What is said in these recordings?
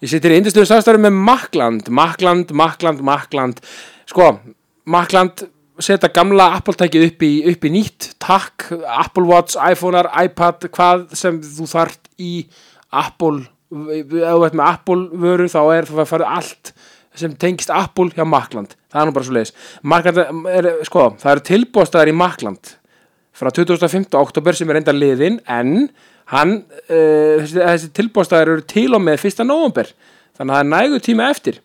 Ég sittir í indistöðu samstæður með Makland, Makland, Makland, Makland. Sko, Makland setja gamla Apple-tækið upp, upp í nýtt, takk, Apple Watch, iPhone-ar, iPad, hvað sem þú þart í Apple, ef þú ert með Apple vöru þá er það að fara allt sem tengist Apple hjá Makland. Það er nú bara svo leiðis. Makland er, sko, það eru tilbúðstæðar í Makland frá 2015. oktober sem er enda liðin en hann, uh, þessi, þessi tilbúðstæðar eru til og með 1. november þannig að það er nægu tíma eftir.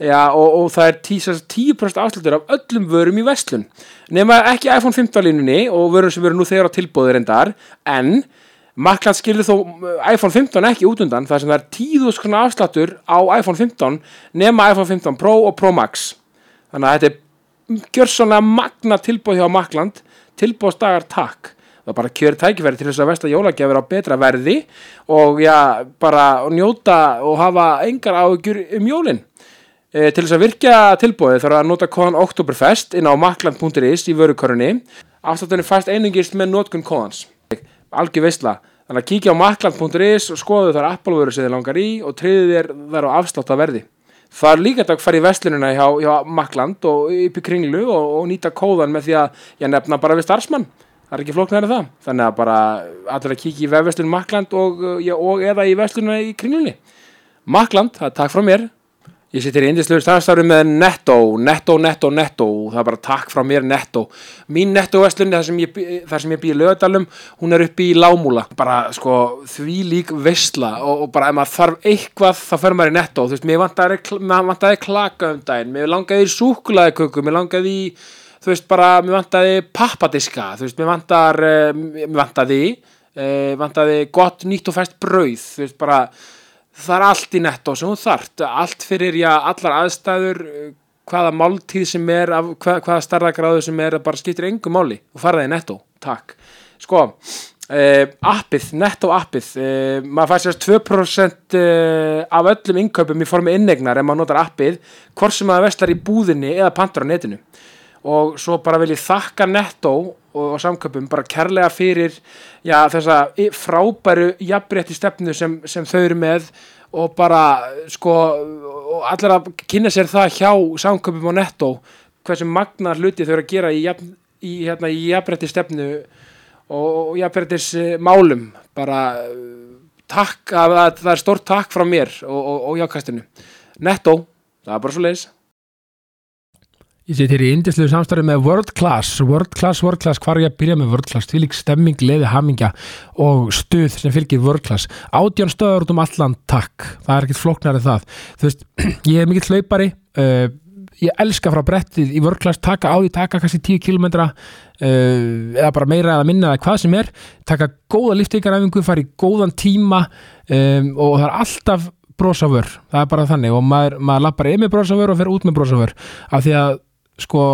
Já, og, og það er 10%, 10 afslutur af öllum vörum í vestlun nema ekki iPhone 15 línunni og vörum sem eru nú þegar á tilbúðir endar en Makland skilur þó uh, iPhone 15 ekki út undan þar sem það er 10.000 krona afsláttur á iPhone 15 nema iPhone 15 Pro og Pro Max. Þannig að þetta er gjörsanlega magna tilbúð hjá Makland tilbúðsdagar takk það bara kjör tækifæri til þess að vesta jólagjafir á betra verði og já, bara njóta og hafa engar áhugjur um jólin. E, til þess að virkja tilbúið þarf að nota kóðan Oktoberfest inn á makland.is í vörukorunni afstáttunni fæst einungist með notkun kóðans algjör veistla þannig að kíkja á makland.is og skoðu þar Apple vöru sem þið langar í og triði þér þar á afslátt að verði Það er líka að fara í vestlunina hjá, hjá Makland og upp í kringlu og, og nýta kóðan með því að ég nefna bara við starfsmann. Það er ekki flóknar en það. Þannig að bara allir að kíkja í vefverslun Makland og, uh, og eða í vestlunina í kringlunni. Makland, það er takk frá mér. Ég sittir í indislegur starfstafri með Netto, Netto, Netto, Netto, það er bara takk frá mér Netto. Mín Netto-vestlun, þar sem ég, ég býi í lögadalum, hún er uppi í Lámúla. Bara, sko, því lík veistla og, og bara ef maður þarf eitthvað, þá fer maður í Netto. Þú veist, mér vantaði klaka um daginn, mér langaði í súkulaðiköku, mér langaði í, þú veist, bara, mér vantaði pappadiska, þú veist, mér vantar, uh, mér vantaði, uh, vantaði gott nýtt og fæst brauð, þú veist, bara, það er allt í nettó sem þú þart allt fyrir, já, allar aðstæður hvaða máltíð sem er hvað, hvaða starðagráðu sem er bara skiptir engu máli og fara það í nettó, takk. Sko, uh, appið nettó appið, uh, maður fær sérst 2% uh, af öllum innkaupum í formi innegnar ef maður notar appið hvort sem maður veslar í búðinni eða pantar á netinu og svo bara vil ég þakka Netto og, og samköpum bara kærlega fyrir já, þessa frábæru jafnrétti stefnu sem, sem þau eru með og bara sko og allir að kynna sér það hjá samköpum og Netto hversu magna hluti þau eru að gera í, jafn, í, hérna, í jafnrétti stefnu og, og jafnréttis eh, málum bara takk að, að það er stórt takk frá mér og, og jákastinu Netto, það er bara svo leiðis Ég seti hér í indislegu samstarfi með World Class, World Class, World Class, hvar er ég að byrja með World Class, því lík stemming, leiði, hamingja og stuð sem fylgir World Class. Átján stöður út um allan, takk, það er ekkert flóknari það. Þú veist, ég er mikill hlaupari, uh, ég elska frá brettið í World Class, taka á því, taka kannski 10 km uh, eða bara meira eða minna eða hvað sem er, taka góða liftingaræfingu, fara í góðan tíma um, og það er alltaf brosavör, það er bara þannig. Og maður, maður lappar með brosavör og fer út með brosavör af því að sko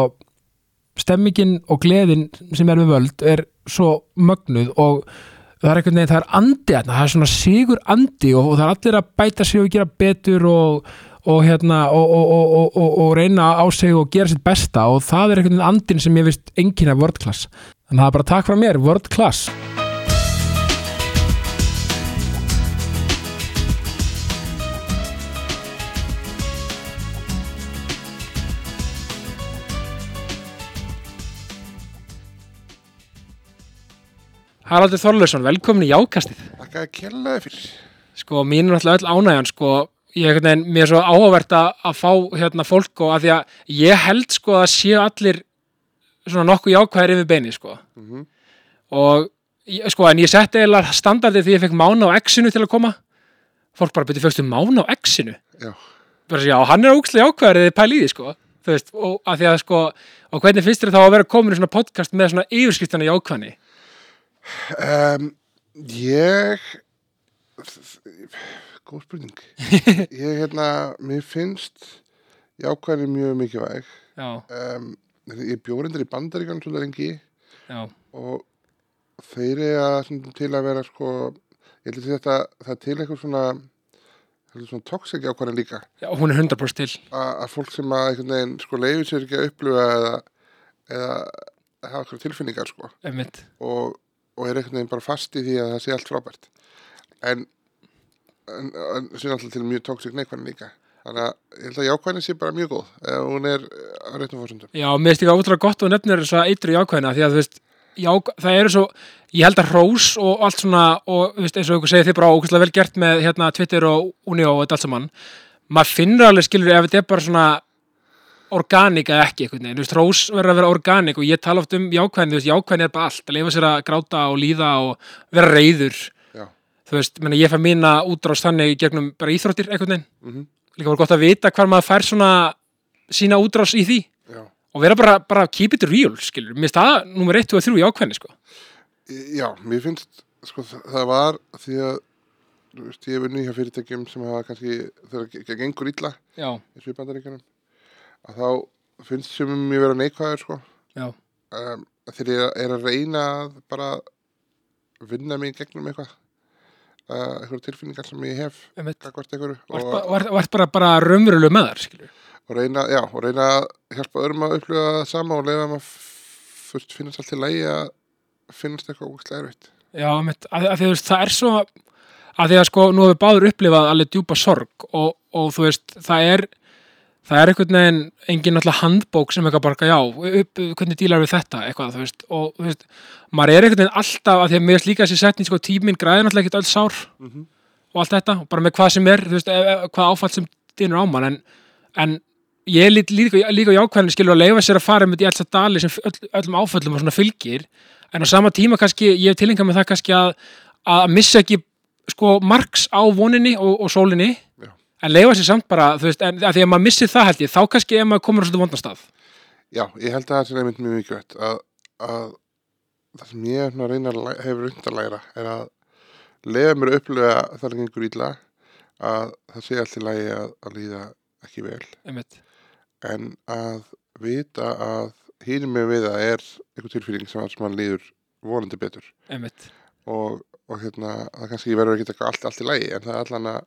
stemmingin og gleðin sem er við völd er svo mögnuð og það er einhvern veginn, það er andi það er svona sigur andi og, og það er allir að bæta sig og gera betur og, og hérna og, reyna á sig og gera sitt besta og það er einhvern veginn andin sem ég vist enginn World Class. Þannig að það er bara takk frá mér, World Haraldur Þorlausson, velkomin í Jákastið. Þakka að kella fyrir. sko, mín er alltaf öll ánægjan sko, ég er veginn, mér er svo áhugavert að, fá hérna fólk og að því að ég held sko að séu allir svona nokkuð jákvæðir yfir beini sko. Mm og ég- sko, en ég setti eiginlega standardið því ég fekk mána á X-inu til að koma. Fólk bara byrju fyrstu mána á X-inu? Já. bara svo, já, hann er ógstlega jákvæðir eða pæli í því sko. Þú veist, og að því að sko og hvernig finnst þér þá að vera komin í svona podcast með svona yfirskiptana jákvæðni Um, ég, góð spurning. ég, hérna, mér finnst jákvæðin mjög mikilvæg. já, Um, ég bjórindur í bandaríkan svolítið lengi já, og þeir eiga svona til að vera sko, ég held að þetta, það er til eitthvað svona, er svona toxic jákvæðin líka. já, hún er 100% til Að að fólk sem að einhvern veginn sko leifir sér ekki að upplifa eða, eða hafa eitthvað tilfinningar sko. einmitt, og, og er einhvern veginn bara fast í því að það sé allt frábært. En en sér alltaf til mjög tóksik neikvæðin líka. Þannig að ég held að jákvæðin sé bara mjög góð ef hún er á réttum fórsöndum Já, mér finnst ekki ótrúlega gott og nefnir þess að eitru jákvæðina því að þú veist, já, það eru svo ég held að hrós og allt svona og veist, eins og ykkur segir þið bara ókvæslega vel gert með hérna Twitter og Unio og þetta allt saman. Maður finnur alveg skilur ef þetta er bara svona organik eða ekki einhvern veginn, þú veist, hrós verður að vera organik og ég tala oft um jákvæðin, þú veist, jákvæðin er bara allt. Að leifa sér að gráta og líða og vera reyður Já. þú veist, menna, ég fæ mína útrást þannig gegnum bara íþróttir einhvern veginn. Mhm. líka var gott að vita hvar maður fær svona sína útrás í því. Já. og vera bara, bara keep it real, skilur. Mér finnst það nummer 1 og 3 í ákveðni, sko Já, mér finnst sko, það það var því að þú veist, ég að þá finnst sem mér vera neikvæður sko. Um, þegar ég er að reyna að bara vinna mig gegnum eitthvað uh, eitthvað tilfinningar sem ég hef einhverju og, vart bara, bara raunveruleg með þar, skilur og reyna, já, og reyna að hjálpa öðrum að upplifa það sama og leiða að fyrst finnast allt í lægi að finnast eitthvað úkslega erfitt. Já, einmitt, að, að því, veist, það er svo að því að sko, nú hefur báður upplifað alveg djúpa sorg og, og þú veist, það er það er einhvern veginn engin náttúrulega handbók sem eitthvað bara, já, upp, hvernig dílar við þetta, eitthvað, þú veist, og þú veist, maður er einhvern veginn alltaf, að því að mér finnst líka þessi setning, sko, tíminn græði náttúrulega ekkert öll sár mm -hmm. og allt þetta, og bara með hvað sem er, þú veist, e- e- hvað áfall sem dynur á mann, en, en ég lít líka, líka á jákvæðinu skilur að leifa sér að fara með að dali sem öll, öllum áföllum og svona fylgir, en á sama tíma kannski, ég hef tilhengað með það kannski að, að missa ekki, sko, marks á voninni og, og sólinni. En leifa sér samt bara, þú veist, en að því að maður missir það held ég, þá kannski ef maður komur á svona vondastað. Já, ég held að það sé einmitt mjög mikilvægt að, að það sem ég svona reyna að hefur reynd að læra er að leiða mér að upplifa það er gengur ítla að það sé allt í lagi að, að líða ekki vel Einmitt. en að vita að hýnum mig við það er einhver tilfýring sem, sem hann líður vonandi betur Einmitt. og, og hérna það kannski verður ekki allt, allt í lagi en það er allan að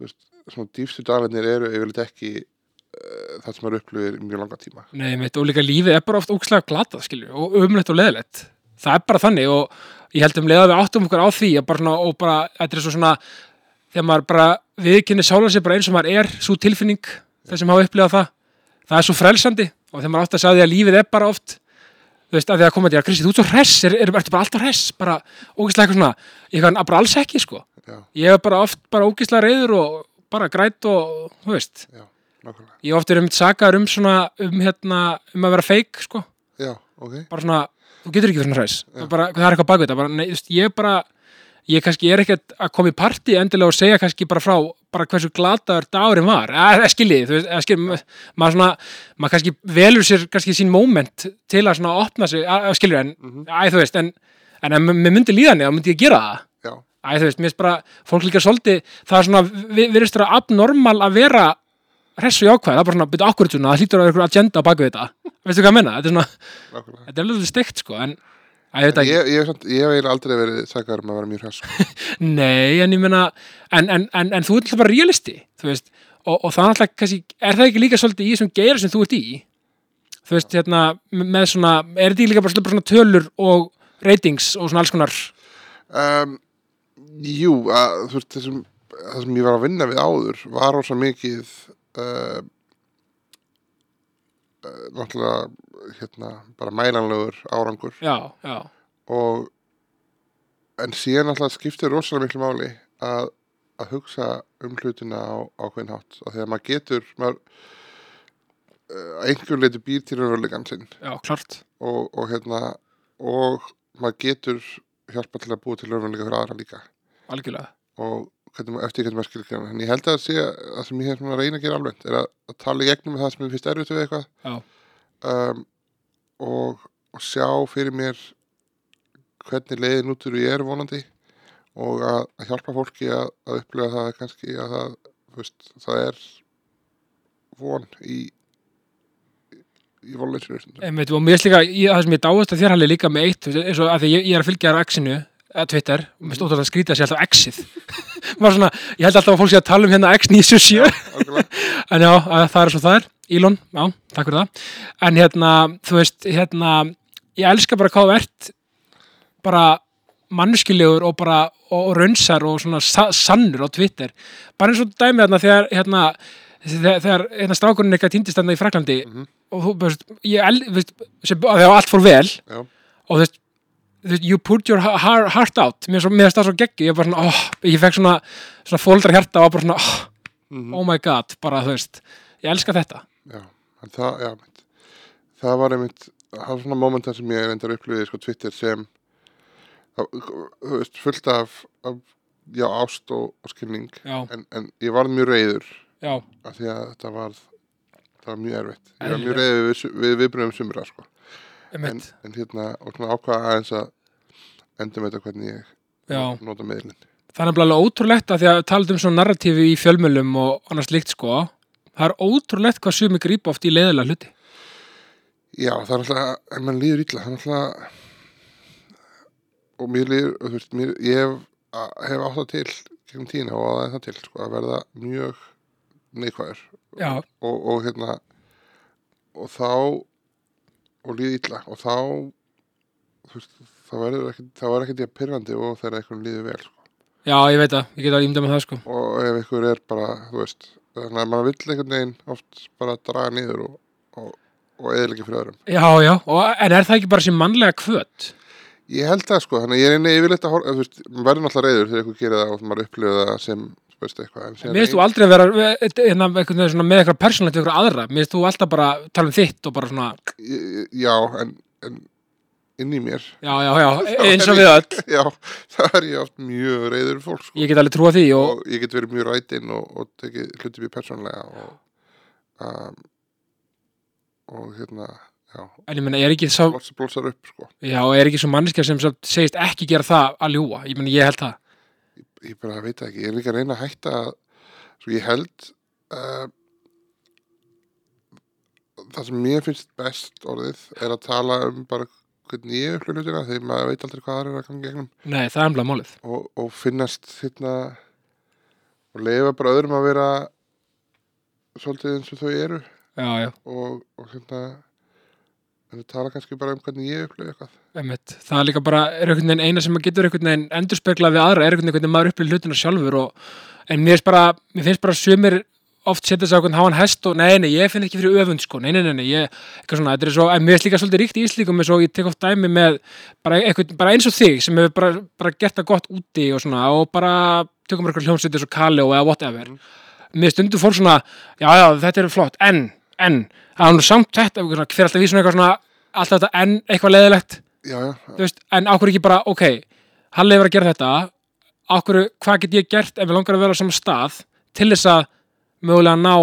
þú veist, svona dýfstu dagarnir eru yfirleitt ekki uh, það sem maður upplifir í mjög langa tíma Nei, mitt, og líka lífið er bara oft ógæslega glatað, skilju, og umlegt og leðilegt. Það er bara þannig og ég held um leið að við áttum okkur á því bara svona, og bara, þetta er svo svona, þegar maður bara viðkynni sála sér bara eins og maður er, svo tilfinning, þeir sem hafa upplifað það, það er svo frelsandi og þegar maður átt að sagði að lífið er bara oft, þú veist, að því að koma til að Kristi, þú ert svo hress, er, er, ertu bara alltaf hress, bara ógæslega eitthvað svona, ég kann bara alls ekki, sko. Já, Ég er bara oft bara ógæslega reyður og bara grætt og, þú veist, já, ég hef oft er um sakaður um svona, um hérna, um að vera feik, sko. Já, ok. Bara svona, þú getur ekki verið svona hræs. Bara, það er eitthvað bak við þetta. Bara, nei, þú veist, ég bara ég kannski er ekkert að koma í partí endilega og segja kannski bara frá bara hversu glataður dagurinn var. Eða skiljið, þú veist, eða skiljið maður svona, maður kannski velur sér kannski sín moment til að svona opna sig skiljið, en, Mhm. æ, þú veist en, en ef mér myndi líðan þá myndi ég gera það æ, þú veist, mér finnst bara, fólk líka svolítið það er svona, við virðist vera abnormal að vera hressu jákvæð, það er bara svona byrja akkurat svona, það hlýtur að vera eitthvað agenda á baku þetta. Veistu hvað ég menna, þetta er svona Þetta er alveg steikt sko, en að ég veit ekki, Ég, ég, samt- ég hef aldrei verið sakaður um að vera mjög hress sko. nei, en ég meina en, en, en, en þú ert alltaf bara realisti þú veist, og, og það er alltaf kannski er það ekki líka svolítið í þessum geira sem þú ert í? Þú veist, hérna með svona, er þetta ekki líka bara bara svona tölur og ratings og svona alls konar? Um, Jú, að, þú veist þessum það sem ég var að vinna við áður var rosa mikið uh, uh, náttúrulega hérna, bara mælanlegur árangur. Já, já, og en síðan alltaf skiptir rosalega miklu máli að, að hugsa um hlutina á ákveðin hátt. Og þegar maður getur maður uh, einhver leitur býr til raunverulegan sinn. Og, og hérna og maður getur hjálpa til að búa til raunveruleika fyrir aðra líka. Algjörlega, og hvernig, eftir hvernig maður greina en ég held að sé að það sem ég hef svona reyna að gera alveg er að, að tala í gegnum með það sem ég finnst erfitt við eitthvað. Um, og, og sjá fyrir mér hvernig leiðin út úr ég er vonandi og að, að hjálpa fólki að, að upplifa það kannski að það, veist, það er von í í einmitt, og mér finnst líka, ég, það sem ég dáist að þér halli líka með eitt, eins og að því ég, ég er að fylgja þér á X-inu, að Twitter, og mér stótt að skrýta sér alltaf X-ið Maður svona, ég held alltaf að fólk sé að tala um hérna X97 Algjörlega. En já, að það er svo það er, Elon, já, takk fyrir það. En hérna, þú veist, hérna, ég elska bara hvað þú ert, bara mannskilegur og bara og, raunsar og svona sa, sannur á Twitter bara eins og dæmi þarna þegar hérna, þegar, þegar hérna, strákurinn eitthvað týndist þarna í Fraklandi Mhm. Og þú veist, ég veist, sem, þegar allt fór vel. Já, og þú veist, you put your heart out. Mér finnst það svo geggi, ég bara svona oh, ég fekk svona, svona fóldra hjarta og var bara svona oh, Mhm. oh my god, bara þú veist ég elska þetta. Já, en það, já, það var einmitt, það var svona momentar sem ég reyndar upplifið sko Twitter sem, það, þú veist, fullt af, af já, ást og, og skilning, en, en ég var mjög reyður já, af því að þetta var, það var mjög erfitt. Ég var mjög reyður við, við viðbröðum sumra, sko. En, en hérna, og ákvaða aðeins að endum þetta hvernig ég já, nota meðlinn. það er alveg ótrúlegt að því að tala um svona narratífi í fjölmjölum og annars líkt sko það er ótrúlegt hvað sumi grípa oft í leiðilega hluti Já, það er alltaf, ef mann líður illa, það er alltaf, og mér líður, þú veist, mér, ég hef, hef átt það til, gegnum tíðina og aðeins það til, sko, að verða mjög neikvæður já, og, og hérna, og þá, og líður illa, og þá, veist, það verður ekki, það verður ekki því að pyrrandi og þegar einhvern líður vel, sko, já, ég veit það, ég get að ímda með það sko. Og ef einhver er bara, þú veist, þannig að maður vill einhvern veginn oft bara draga niður og, og, og eðilegja fyrir öðrum. já, já, og, en er það ekki bara sem mannlega kvöt Ég held það sko, þannig að ég reyni yfirleitt að horfa, þú veist, maður verður náttúrulega reyður þegar einhver gerir það og maður upplifir það sem, veist, eitthvað. mér finnst þú aldrei að vera hérna, einhvern veginn svona með eitthvað persónlegt við eitthvað aðra, mér finnst þú alltaf bara tala um þitt og bara svona, Já, en, en inn í mér, já, já, já eins og við öll, já, það er ég oft mjög reyður fólk sko. ég get alveg trúa því og, og ég get verið mjög rætinn og, og tekið hluti mjög persónlega og, um, og hérna, já, en ég meina, er ekki sá upp sko. já, er ekki svo manneskja sem segist ekki gera það að ljúa, ég meina, ég held það. Ég bara veit ekki, ég er líka að reyna að hætta að, svo ég held uh, það sem mér finnst best orðið er að tala um bara hvernig ég upplifir hlutina þegar maður veit aldrei hvað það er að ganga gegnum. Nei, það er umlað málið. Og, og finnast hérna og leifa bara öðrum að vera svolítið eins og þau eru. Já, já, og, og hérna en það tala kannski bara um hvernig ég upplifi eitthvað. Einmitt. Það er líka bara, er einhvern veginn eina sem maður getur einhvern veginn endurspeglað við aðra, er einhvern veginn hvernig maður upplýð hlutina sjálfur og, en mér finnst bara, mér finnst bara sumir oft setja sig á einhvern háan hest og nei, nei, ég finn ekki fyrir öfund, sko, nei, nei, nei, nei ég, eitthvað svona, þetta er svo, en mér finnst líka svolítið ríkt í íslíkum eins og ég tek oft dæmi með bara, einhvern, bara eins og þig sem hefur bara, bara gert það gott úti og svona og bara tökum eitthvað hljómsveitir svo Kali og eða whatever. Mér stundu fór svona, já, já, þetta er flott en, en, það er nú samt þetta, hver alltaf svona eitthvað svona alltaf þetta en eitthvað leðilegt já, já, þú veist, en ákveður ekki bara, ok Halli er að gera þetta ákveður, hvað get ég gert ef við langar að vera á sama stað til þess að mögulega ná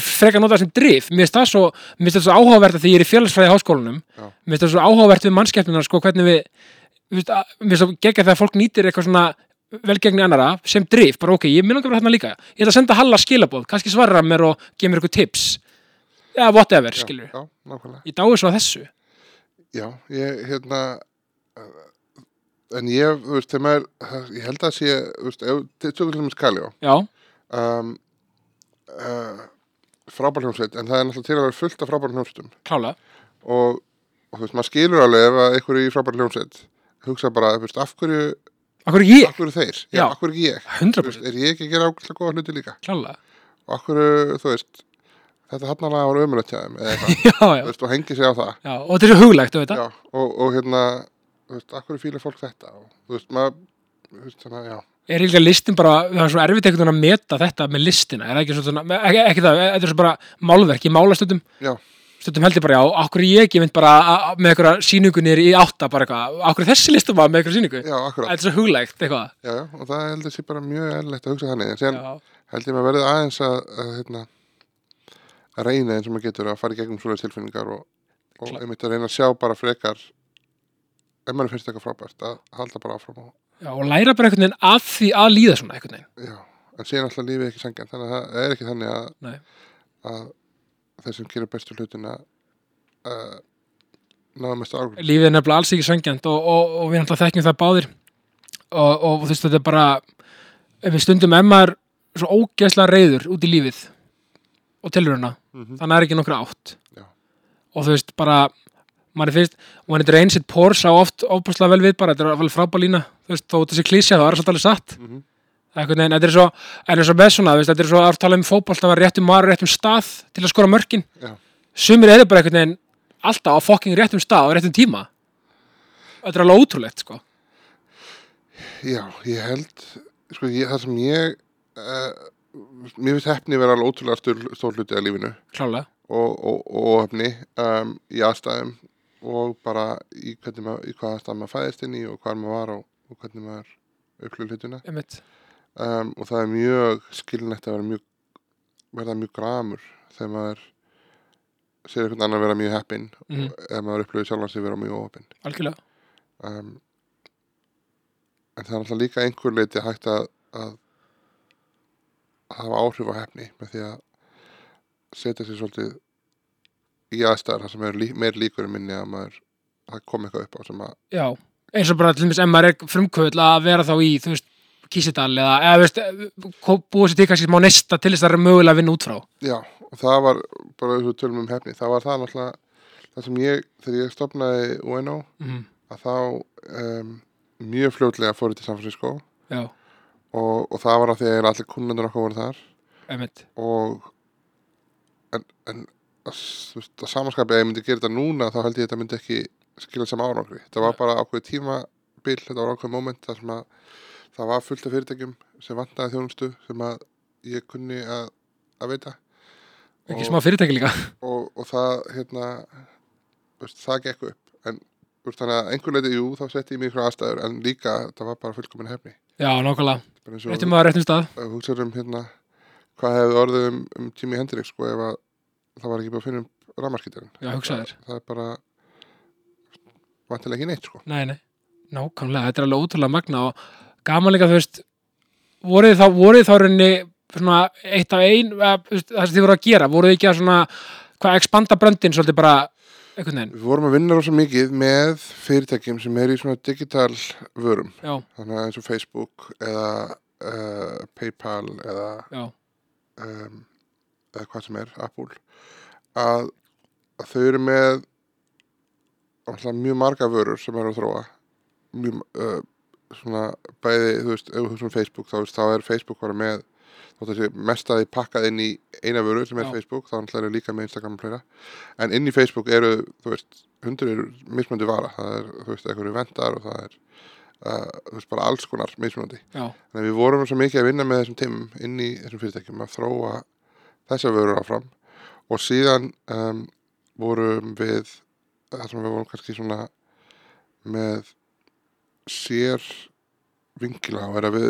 frekar nota það sem drif? Mér finnst það svo, svo áhugavert að því ég er í félagsfræði háskólanum. Já. mér finnst það svo áhugavert við mannskepnunar sko, hvernig við, mér finnst það gegga þegar fólk nýtir eitthvað svona velgegni annara sem drif, bara ok, ég minn að vera þarna líka. Ég ætla að senda Halla skilabóð, kannski svarar hann mér og gefa mér eitthvað tips. Eða whatever, já, skilur já, nákvæmlega. Ég dái svo að þessu. Já, ég, hérna, en ég, þú veist, þegar maður, ég held að sé, þú veist, dæmis Kaljó, já, um, uh, frábær hljómsveit, en það er náttúrulega til að vera fullt af frábær hljómsveitum. Klála og, og þú veist, maður skilur alveg ef að einhverju í frábær hljómsveit hugsa bara, þú veist, af hverju, Akkur ég, hverju þeir, já, Já. ekki ég, þú 100% veist, er ég ekki að gera ákveðlega góða hluti líka? Klála og hverju, þú veist, þetta hann alveg var ömulegt hjá þeim, eða eitthvað, já, já, þú veist, og hengi sig á það, já, og þetta er huglegt, þú veit það já, og, og hérna, þú veist, hverju fílar fólk þetta, og, þú veist, maður, þú veist, þannig, að, já. er líka listin bara, það er svo erfitt einhvern veginn að meta þetta með listina, er ekki svona ekki, ekki það, þetta er svo bara málverk, ég mála stundum Já. Stundum held ég bara, já, okkur ég ekki mynd bara með einhverja sýningu niður í átta bara eitthvað, okkur þessi listum var með einhverja sýningu Já, akkurat. þetta er svo huglegt, eitthvað Já, já, og það heldur sér bara mjög eðlilegt að hugsa þannig. En síðan já, held ég maður verið aðeins að, að, hérna, að reyna eins og maður getur að fara í gegnum svoleiðis tilfinningar og, og Klar. einmitt að reyna að sjá bara frekar, ef maður finnst eitthvað frábært, að halda bara áfram og, já, og læra bara einhvern veginn að því að líða svona einhvern veginn já, en síðan alltaf lífið ekki sangjan, þannig að það er ekki þannig að, Nei. að þeir sem gerir bestu hlutina uh, náða mest árum. lífið er nefnilega alls ekki söngjant og, og, og við náttúrulega þekkjum það báðir og, og þú veist þetta er bara ef við stundum ef maður svo ógeðslega reyður út í lífið og tilurina Mm -hmm. þannig er ekki nokkra átt Já. og þú veist bara mann er fyrst, when it rains it pours á oft ofbúslega vel við bara, þetta er alveg frábær lína þú veist, þó þessi klísja, þá er það svolítið alveg satt. Það er einhvern veginn, þetta er svo en eins og með svona, þú veist, þetta er svo að tala um fótbolt að vera réttum maður, réttum stað til að skora mörkin. Já. sumir eru bara einhvern veginn alltaf á fucking réttum stað og réttum tíma. Þetta er alveg ótrúlegt, sko. Já, ég held, sko, ég, það sem ég, uh, mér finnst hefni vera alveg ótrúlega stór, hluti af lífinu. Og, og, og hefni um, í aðstæðum og bara í, maður, í hvaða stað maður fæðist inn í og hvað maður var og, og hvernig maður upplöðu hlutina. Einmitt um, og það er mjög skilnætt að vera mjög, verða mjög gramur þegar maður sér einhvern annan vera mjög heppinn Mhm. og ef maður upplöðu sjálfan sig vera mjög óheppinn algjörlega, um, en það er alltaf líka einhver leiti hægt að, að að hafa áhrif á hefni með því að setja sér svolítið í aðstæðar sem er lí, meir líkur en minni að maður að koma eitthvað upp á sem að já eins og bara til dæmis ef maður er frumkvöld að vera þá í, þú veist, Kísidal eða, eða veist, búið sér til kannski smá nesta til þess að það er mögulega að vinna út frá. Já, og það var bara þess að tölum um hefni, það var það náttúrulega það sem ég, þegar ég stopnaði UNO, mm. að þá um, mjög fljótlega fór ég til San Francisco. Já, og, og það var af því að allir kunnendur okkar voru þar. Einmitt. Og en, en að, að samanskapið að ég myndi gera þetta núna þá held ég að þetta myndi ekki skila sem árangri. Þetta var bara ákveð tímabil þetta var ákveð moment þar sem að það var fullt af fyrirtækjum sem vantaði þjónustu sem að ég kunni að, að veita. Ekki Og- smá fyrirtæki líka. og, og það hérna þú veist, það gekk upp. En þú veist, þannig að einhver leiti, jú, þá setti ég mig frá aðstæður en líka það var bara fullkomin hefni. Já, nákvæmlega, réttum maður réttum stað. að hugsa um hérna hvað hefði orðið um, um Jimi Hendrix sko ef að það var ekki bara að finna um ramarskítarinn Já, hugsa þér. það er bara vantilega ekki neitt sko. Nei, nei, nákvæmlega, þetta er alveg ótrúlega magna og gaman líka, þú veist voruð þá, voruð þá rauninni svona eitt af ein eða, þú veist, það sem þið voru að gera, voruð ekki að svona hvað expanda bröndin svolítið bara einhvern veginn, við vorum að vinna rosa mikið með fyrirtækjum sem er í svona digital vörum. Já, þannig að eins og Facebook eða uh, Paypal eða já. um, eða hvað sem er, Apple að, að þau eru með mjög marga vörur sem eru að þróa. Mjög, uh, svona bæði, þú veist, ef þú hugsa um Facebook þá, veist, þá er Facebook bara með mest að því pakkað inn í eina vöru sem er Já. Facebook, þá náttúrulega er líka með Instagram og fleira, en inn í Facebook eru veist, hundur eru mismunandi vara. Það er, þú veist, einhverju vendar og það er uh, þú veist, bara alls konar Þannig að við vorum svo mikið að vinna með þessum tímum inn í þessum fyrirtækjum að þróa þessa vörur áfram. Og síðan um, vorum við þar sem við vorum kannski svona með sér vingila og er að við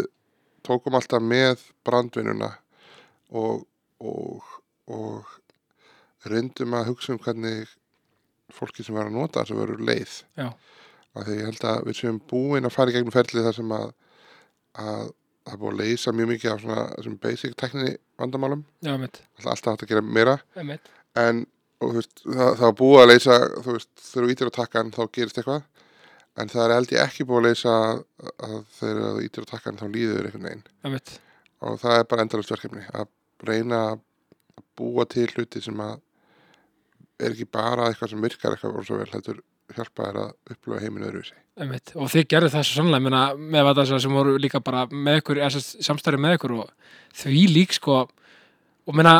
tókum alltaf með brandvinnuna og, og, og reyndum að hugsa um hvernig fólki sem var að nota þessu vörur leið. Já, að því ég held að við séum búin að fara í gegnum ferlið þar sem að, að það er búið að leysa mjög mikið af svona þessum basic tekni vandamálum. Já, alltaf alltaf hægt að gera meira. Einmitt. En og, veist, það, það var búið að leysa þú veist, þegar þú ítir á takkan þá gerist eitthvað en það er held ég ekki búið að leysa að þú ítir á takkan þá líður einhvern veginn. Og það er bara endalist verkefni að reyna að búa til hluti sem að er ekki bara eitthvað sem virkar eitthvað voru svo vel, heldur hjálpa þér að upplifa heiminu öðruvísi. Og þið gerðu það svo sannlega meina, með þetta sem voru líka bara með ykkur samstæri með ykkur og því lík sko. Og meina,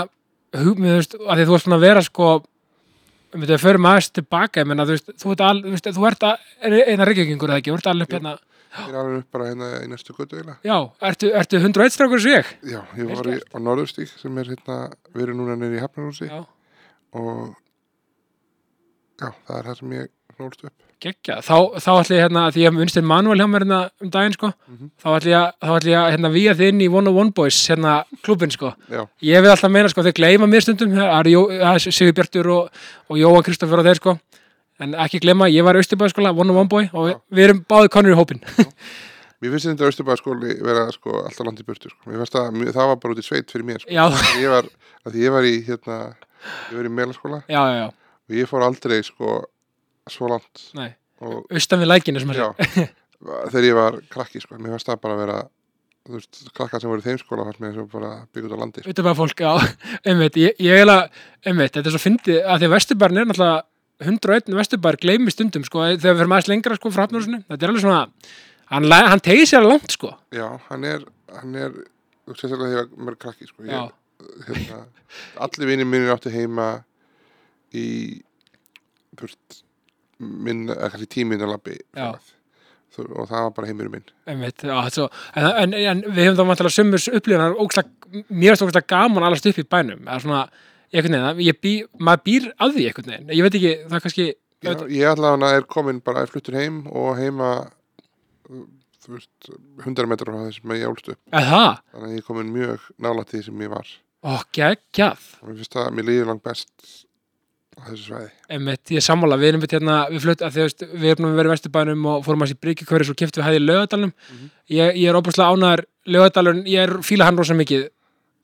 hug, með, þú veist, að því þú varst svona að vera sko við við förum aðeins tilbaka ég meina, þú veist, þú ert, al, þú veist, þú ert að, eina reykjökingur eða ekki, þú ert alveg upp hérna. Ég er alveg upp bara hérna í næstu götu eiginlega. já, ertu, ertu 101 strákur ég? Já, ég var í, á Norðurstík sem er hérna, við erum núna nýri í Hafnarhúsi. Og já, það er það sem ég nólst upp. geggja, þá, þá ætla ég hérna því ég hef unnstinn manuel hjá mér hérna um daginn sko Mhm. þá ætla ég, þá ætla ég hérna víja þið inn í One on One Boys hérna klubin sko. Já, Ég vil alltaf meina sko, þeir gleyma mér stundum það er Sigur Bjartur og, og Jóhann Kristoffer og þeir sko. En ekki gleyma, ég var austurbæðaskóla, one on one boy og við, við erum báði konur í hópin mér finnst þetta Austurbæðaskóli vera sko alltaf langt í burtu sko. Mér finnst það, það var bara út í sveit fyrir mér sko. Já, Ég var, og ég fór aldrei sko svo langt. Austan við lækinu er já, þegar ég var krakki sko, mér finnst það bara að vera þú veist, krakkar sem voru í þeim skóla fannst mér bara byggja út á landi sko. fólk, já, einmitt. Ég, ég er að, einmitt, þetta er svo fyndið að því að Vesturbarn er náttúrulega 101 vesturbær gleymi stundum sko, þegar við fyrir maður lengra sko frá hafnarhúsinu. Þetta er alveg svona, hann, hann tegir sér langt sko. Já, hann er, hann er, þú veist sérstaklega þegar maður er krakki, sko. Ég, hérna, allir vinir mínir áttu heima í, veist, minn, kannski tíminn að labbi. Og það var bara heimurinn minn. Einmitt, já, svo, en, en, en við hefum þá vantilega sömur upplýðunar ógslag, mér er stókast gaman allast upp í bænum svona, veginn, ég bý, maður býr að því einhvern veginn, ég veit ekki, það er kannski Já, ég allavega er komin bara að fluttur heim og heima, þú veist, 100 metrar frá þessum ég álst upp. eða það, Þannig að ég er komin mjög nálægt því sem ég var. Og það, mér líður langt best á þessu svæði. einmitt, ég er sammála, við erum við hérna við flutt, að því, veist, við erum verið í vesturbænum og fórum að sér bryggikvöri svo keftum við hæði í lögadalunum Mhm. ég, ég er óbúslega ánæður lögadalun, ég er fíla hann rosa mikið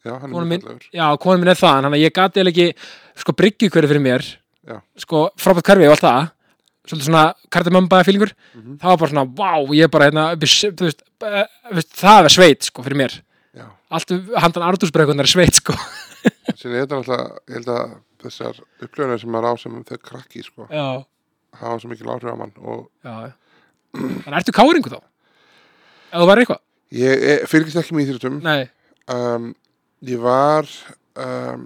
Já, hann er fallegur. já, konin minn er það, þannig að ég gati eða ekki sko bryggikvöri fyrir mér Já. sko frábært hverfi og allt það svolítið svona kardamömbaða fílingur Mhm. það var bara svona, vá, ég er bara hérna þú veist, eh, veist, það er sveit sko fyrir mér, allt um handan ardúsbreikunar er sveit sko náttúrulega, ég held að þessar upplöðunar sem maður á sem þau krakki, sko, já, hafa svo mikil áhrif á mann þannig ertu káringu þá? þú var eitthvað? ég fylgist ekki með íþjóttum. Nei, Um, ég var um,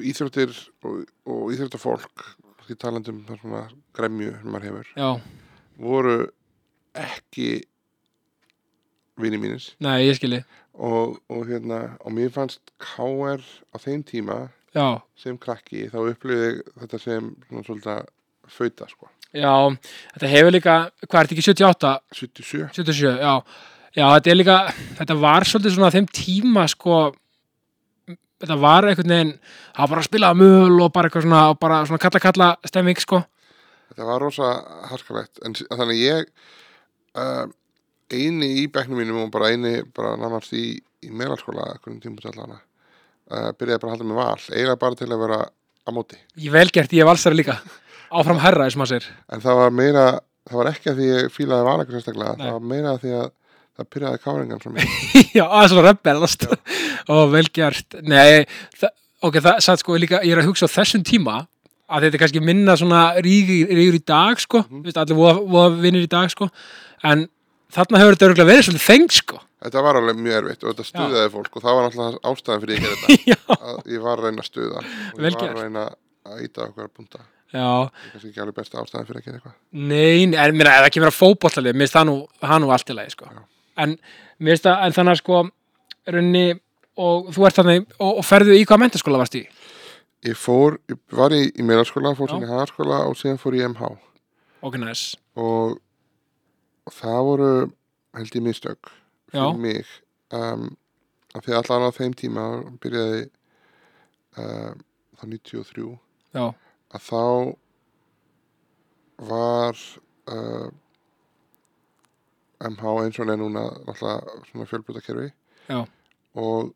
íþjóttir og, og íþjóttafólk, því talandum það svona gremju sem maður hefur, já, voru ekki vini mínir. Nei, ég skilji. Og, og hérna, og mér fannst KR á þeim tíma já, sem krakki, þá upplýði ég þetta sem svona svolítið fauta, sko. já, þetta hefur líka hvað er þetta ekki 78, 77 77, já. Já, þetta er líka, þetta var svolítið svona á þeim tíma, sko þetta var einhvern veginn það var bara að spila möl og bara eitthvað svona, bara svona kalla kalla stemming, sko. Þetta var rosa harskalegt en þannig ég uh, eini í bekknum mínum og bara eini bara nánast í, í meðalskóla einhvern tímput allana uh, byrjaði bara að halda með val eiginlega bara til að vera á móti. Ég vel gert, ég er valsari líka. Áfram herra, þessum að sér en það var meira, það var ekki að því ég fílaði val eitthvað sérstaklega, það var meira að því að það byrjaði káringan frá mér. Já, aðeins svona rebellast. Og vel gert, nei það, ok, það satt sko líka, ég er að hugsa á þessum tíma að þetta er kannski minna svona rígur, rígur í dag, sko. Mm -hmm. allir voða, voða vinnir í dag, sko. En þarna hefur þetta örgulega verið svolítið feng, sko. Þetta var alveg mjög erfitt og þetta stuðaði fólk og það var náttúrulega ástæðan fyrir ég þetta. Já, að ég var að reyna að stuða. Og ég var að reyna að íta já, það er kannski ekki alveg besta ástæðan fyrir að gera eitthvað. Nei, nei, en mér er ekki verið að fótbollalið, mér finnst það nú, það nú allt í lagi, sko. Já. en mér finnst það, en þannig að sko runni, og þú ert þannig og, og ferðu í hvað mentaskóla varst í? Ég fór, ég var í, í meðalskóla, fór það voru held ég mistök fyrir Já. mig. Um, af því allan á þeim tíma byrjaði um, þá 93 já, að þá var uh, MH eins og er núna náttúrulega svona fjölbrutakerfi og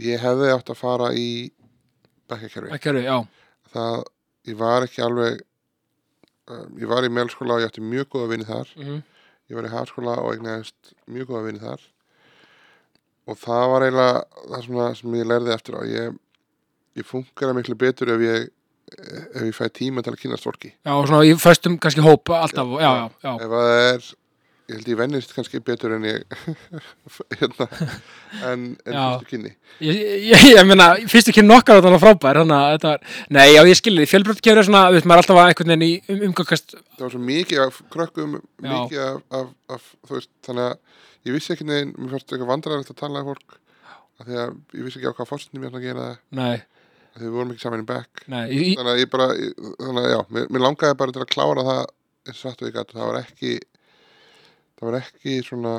ég hefði átt að fara í bekkakerfi það, ég var ekki alveg um, ég var í meðalskóla og ég átti mjög góða vinni þar. Mm ég var í hagskóla og eignaðist mjög góða vinni þar. Og það var eiginlega það sem ég lærði eftir á. Ég, ég funkar miklu betur ef ég ef ég fæ tíma til að kynast fólki. Já, og svona í föstum kannski hóp alltaf, já, já, já, ef að það er ég held ég vennist kannski betur en ég hérna en, en fyrstu kynni. Ég, ég, ég meina, fyrst ekki nokkar á þannig frábær, þetta var, nei, já, ég skilði því, fjölbröndkefri er svona, við maður er alltaf að einhvern veginn í um, umgangast, það var svo mikið af krökkum mikið af, af, af þú veist, þannig að ég vissi ekki neginn, mér fannst eitthvað vandræðilegt að tala við fólk af því að ég vissi ekki á hvað fórstundum ég ætla að gera nei, af því við vorum ekki saman í back nei, í, þannig að ég bara, þannig að já mér, mér langaði bara til að klára það eins og það var ekki það var ekki svona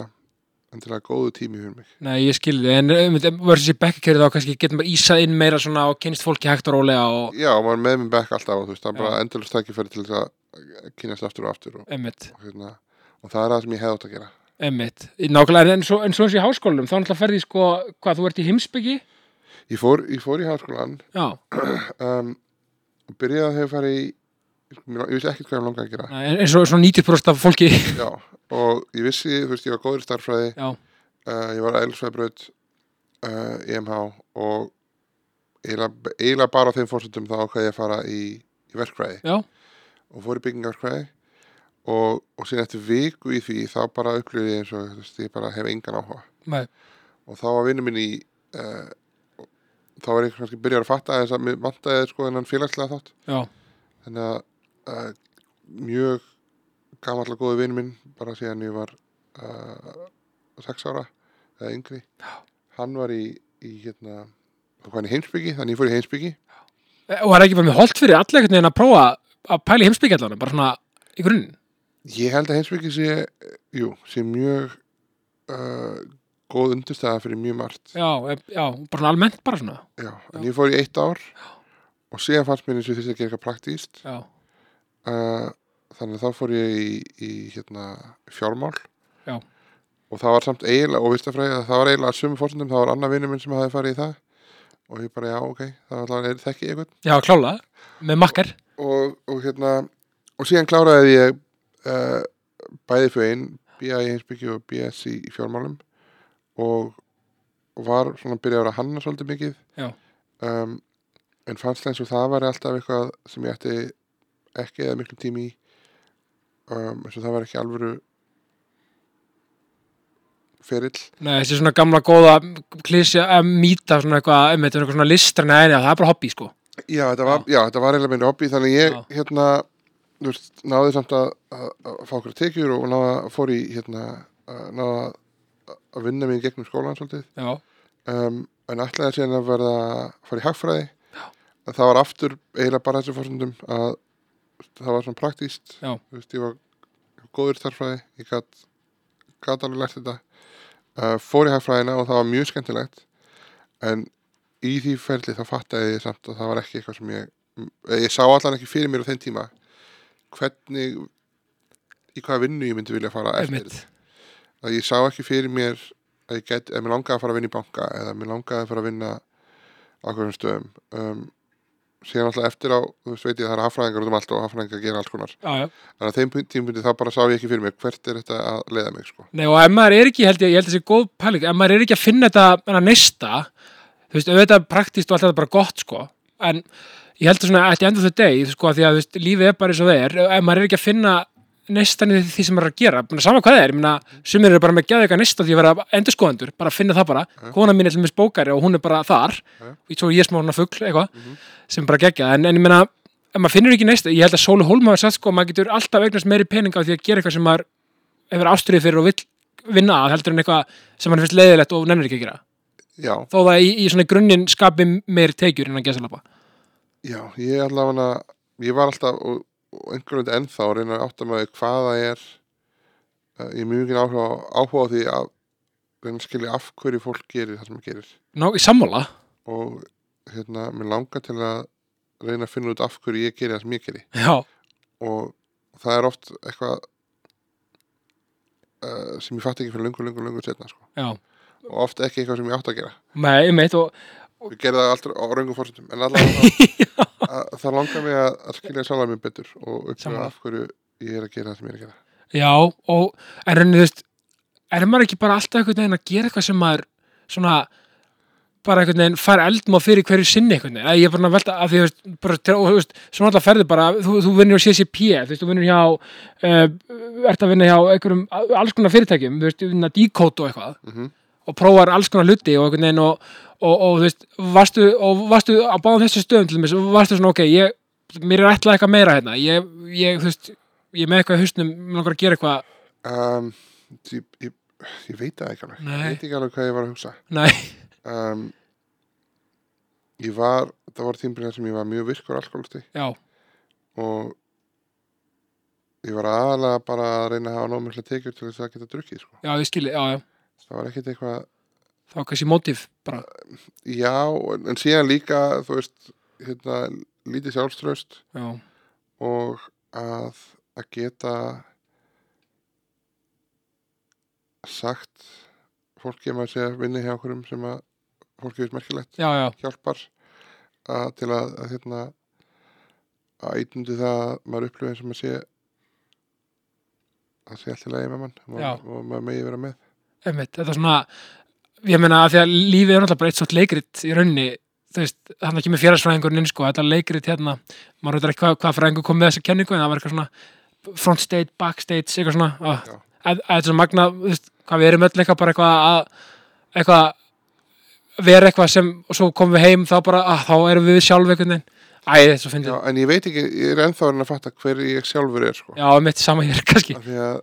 endilega góðu tími fyrir mig. Nei, ég skilði, en um, verður þessi bekkakefri þá kannski getur maður ísað inn meira svona og kynst fólki hægt og rólega og, já, og maður með mér back alltaf og þú veist, það er bara endalust tækifæri til þess að kynast aftur og aftur og, og, hérna, og það er það sem ég hefði átt að gera. Emmitt, nákvæmlega, en svo, en svo eins í háskólanum, þá náttúrulega ferði sko, hvað, þú ert í heimsbyggi? ég fór, ég fór í háskólan Já, um, og byrjaði að farið í ég vissi ekkert hvað ég langaði að gera. En, en svo svona 90% af fólki, já, og ég vissi, þú veist, ég var góður í starffræði já, uh, ég var að elsvæðbraut uh, EMH og eiginlega, bara á þeim fórsöndum þá ákvað ég að fara í, í verkfræði. Já, og fór í byggingarverkfræði. Og, og síðan eftir viku í því þá bara upplýði ég eins og þú veist, ég bara hef engan áhuga. Nei, og þá var vinnu minn í uh, þá var ég kannski byrjar að fatta þess að mér vantaði sko þennan félagslega þátt. Já, þannig að mjög gamallega góði vinnu minn bara síðan ég var uh, sex ára eða yngri. Hann var í, í hérna heimsbyggi, þannig ég fór í heimsbyggi og er ekki bara með holdt fyrir allir einhvern veginn að prófa að pæla í heimsbyggjallanum, bara svona í grunninn? Ég held að heimsbyggi sé jú, sé mjög uh, góð undirstæða fyrir mjög margt. Já, e, já, bara svona almennt bara svona. Já, en ég fór í eitt ár og síðan fannst mér eins og þurfti að gera eitthvað praktíst Já, uh, þannig þá fór ég í, í hérna, fjármál. Já. og það var samt eiginlega og vistafræði að það var eiginlega að sumu fórsendum það var annar vinur minn sem hafði farið í það. Og ég bara já ok, það var alltaf þekki ég einhvern? Já, klála, með makkar og, og hérna og síðan kláraði ég uh, bæði fyrir einn BA í heimsbyggju og BS í, í fjármálum. Og, og var svona að byrja að vera hanna svolítið mikið. Um, en fannst eins og það var alltaf eitthvað sem ég ætti ekki eða miklu tími í um, eins og það var ekki alvöru ferill. Nei, þessi svona gamla góða klísja, að mýta svona eitthvað, einmitt, eitthvað svona nei, nei, það er bara hobby, sko. Já, þetta var, já. þetta var eiginlega meina hobby þannig ég, Já. hérna þú veist, náði samt að, að, að fá okkur tekjur og náði að fór í hérna, að, náði að, að vinna í gegnum skólan svolítið. Já, um, en ætlaði síðan að verða að fara í hagfræði. Það var aftur eiginlega bara þessu fórsendum að það var svona praktíst veist, ég var góður í starffræði ég gat, gat alveg lært þetta. Uh, fór í hagfræðina og það var mjög skemmtilegt. En í því ferli þá fattaði ég samt að það var ekki eitthvað sem ég eh, ég sá allan ekki fyrir mér á þeim tíma hvernig í hvaða vinnu ég myndi vilja fara eftir að ég sá ekki fyrir mér að ég get, ef mér langaði að fara að vinna í banka eða mér langaði að fara að vinna á hverjum stöðum. Um, síðan alltaf eftir á, þú veist, veit ég það er hafræðingar út um allt og hafræðingar gera alls konar. Já, já, þannig að þeim tímundi þá bara sá ég ekki fyrir mér hvert er þetta að leiða mig sko. nei, og ef maður er ekki, held ég, ég held þessi góð pæling, ef maður er ekki að finna þetta, enna nesta, þú veist, auðvitað praktist og allt þetta bara gott, sko, en ég held að svona, at the end of the day, sko, því að, þú veist, lífið er bara eins og það er, ef maður er ekki að finna nestan í því sem maður er að gera, bara sama hvað það er, ég meina, sumir eru bara með geða eitthvað nesta því að vera endurskoðendur, bara finna það bara, kona mín er til mér bókari og hún er bara þar, Já. svo ég er smá hana fugl, eitthvað, Mhm. sem bara gegja, en, en ég meina, ef maður finnur ekki nesta, ég held að Sólu Hólm hafa sagt, sko, maður getur alltaf eignast meiri pening á því að gera eitthvað sem maður hefur ástriðið fyrir og vill vinna að heldur en eitthvað sem mann finnst leiðilegt og nennir ekki að gera. Þó það í, í svona grunninn skapi meiri tekjur en að gesa lappa já, ég allavega ég var alltaf og, og einhvern veginn ennþá að reyna að átta mig á því hvað það er. Uh, ég er mjög mikið áhuga, áhuga á því að reyna að skilja af hverju fólk gerir það sem það gerir. Ná, í sammála. Og hérna, mér langar til að reyna að finna út af hverju ég geri það sem ég geri. Já, og það er oft eitthvað uh, sem ég fatt ekki fyrir lungu, lungu, lungu setna sko. já, og oft ekki eitthvað sem ég átt að gera. Með, einmitt og við gerum það alltaf á raungum fórsendum en allavega að, það langar mig að, að skilja sjálfar mér betur og upplega af hverju ég er að gera það sem ég er að gera. Já, og en rauninni, þú veist, er maður ekki bara alltaf einhvern veginn að gera eitthvað sem maður svona bara einhvern veginn fær eldmá fyrir hverju sinni einhvern veginn, að ég er bara að velta að því, þú bara, og þú veist, svona alltaf ferði bara, þú, þú vinnur á CCP, þú veist, þú vinnur hjá uh, ert að vinna hjá einhverjum alls konar fyrirtækjum, þú veist, vinna díkót og eitthvað. Mm og prófar alls konar hluti og einhvern veginn og, og, og þú veist, varstu, og varstu á báðum þessu stöðum til og varstu svona, ok, ég, mér er ætlað eitthvað meira hérna, ég, ég, þú veist, ég með eitthvað í hausnum, mér langar að gera eitthvað, um, ég, ég, ég veit það ekki alveg. Ég veit ekki alveg hvað ég var að hugsa. Nei, um, ég var það var tímbilið sem ég var mjög virkur alkoholisti já, og ég var aðalega bara að reyna að hafa nómikla tekjur til þess að geta drukkið sko. já, ég skilji, já, já, það var ekkert eitthvað þá kannski mótíf bara, já, en, síðan líka þú veist, hérna lítið sjálfströst já, og að, að geta sagt fólki að maður sé að vinna hjá okkurum sem að fólki veist merkilegt já, já, hjálpar að, til að, að hérna að ítundi það að maður upplifir sem að sé að sé allt í lagi með mann og, og maður megi vera með einmitt, þetta er svona ég meina að því að lífið er náttúrulega bara eitt svona leikrit í rauninni þú veist, þannig ekki með félagsfræðingurinn inn sko, þetta leikrit hérna, maður veit ekki hvað, hvað fræðingur kom með þessa kenningu, en það var eitthvað svona front stage, backstage, eitthvað svona að, að, þetta er svo magna, þú veist, hvað við erum öll eitthvað bara eitthvað að eitthvað vera eitthvað sem, og svo komum við heim þá bara, að þá erum við sjálf einhvern veginn Æ, er Já, en ég veit ekki, ég er ennþá að fatta hver ég sjálfur er sko. Já, mitt sama hér, kannski. af því að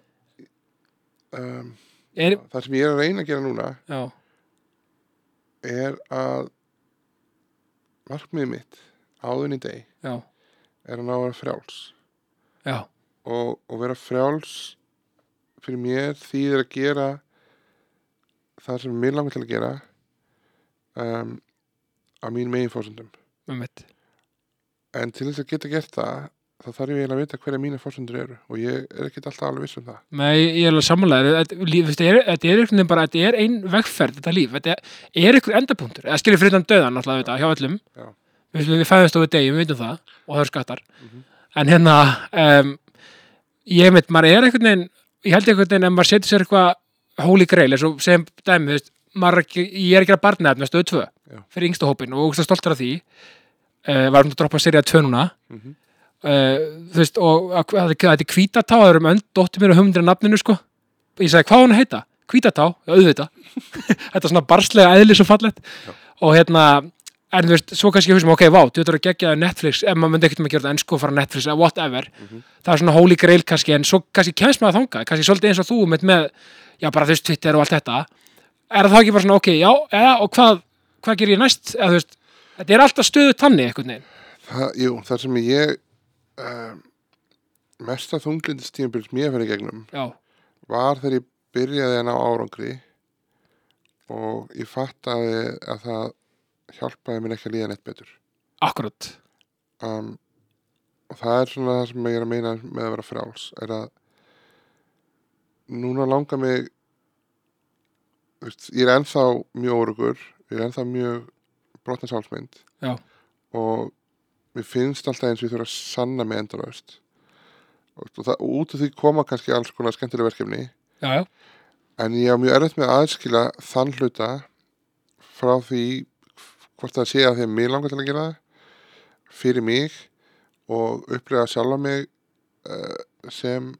um, Er, það sem ég er að reyna að gera núna já, er að markmiðið mitt áðun í deg já, er að ná að vera frjáls. Já, og, og vera frjáls fyrir mér þýðir að gera það sem mér langar til að gera um, á mínum megin fórsöndum um mitt. en til þess að geta gert það þá þarf ég eiginlega að vita hverja mínu fórsendur eru og ég er ekkert alltaf alveg viss um það. Nei, ég er alveg sammálaður þetta er, er einhvern veginn bara, þetta er ein vegferð þetta líf, þetta er, er einhver endapunktur. Eða skilir fyrir þann döðan náttúrulega þetta, hjá öllum. Já. við, við fæðumst á við degi, við veitum það og það er skattar, Mhm. en hérna um, ég veit, maður er einhvern veginn ég held einhvern veginn ef maður setur sér eitthvað holy grail, eins og segjum dæmi, veist, maður er ekki, ég er ekki að barnaefna stöðu 2 Já. fyrir yngsta hópin og ógst stoltur af því uh, varum að droppa serið 2 núna mm -hmm. þú veist, og að- að- að- þetta er hvítatá, það eru um önd, dóttir mér hugmyndir af nafninu, sko ég sagði, hvað hann að heita? Hvítatá, já, auðvitað þetta er svona barslega eðli svo fallett Já. og hérna, en þú veist, svo kannski ég hugsa, ok, vá, þú veit að gegja Netflix ef maður myndi ekkert með að gera þetta ennsku og fara Netflix eða whatever, Mhm. það er svona holy grail kannski, en svo kannski kemst maður þangað kannski svolítið eins og þú með, með já, bara þú veist, Twitter og allt þetta er það ekki bara svona, ok, já, ja, og hvað hvað um, mesta þunglindistímabil sem ég fyrir gegnum já, var þegar ég byrjaði að ná árangri og ég fattaði að það hjálpaði mér ekki að líða neitt betur. Akkurat. Um, og það er svona það sem ég er að meina með að vera frjáls er að núna langar mig veist, ég er ennþá mjög órugur ég er ennþá mjög brotna sálsmynd Já. og mér finnst alltaf eins og ég þurfa að sanna mig endalaust. Og, og, það, út af því koma kannski alls konar skemmtilega verkefni. Já, já, en ég á mjög erfitt með að aðskila þann hluta frá því hvort það sé að því að mig langar til að gera það fyrir mig og upplega sjálfa mig uh, sem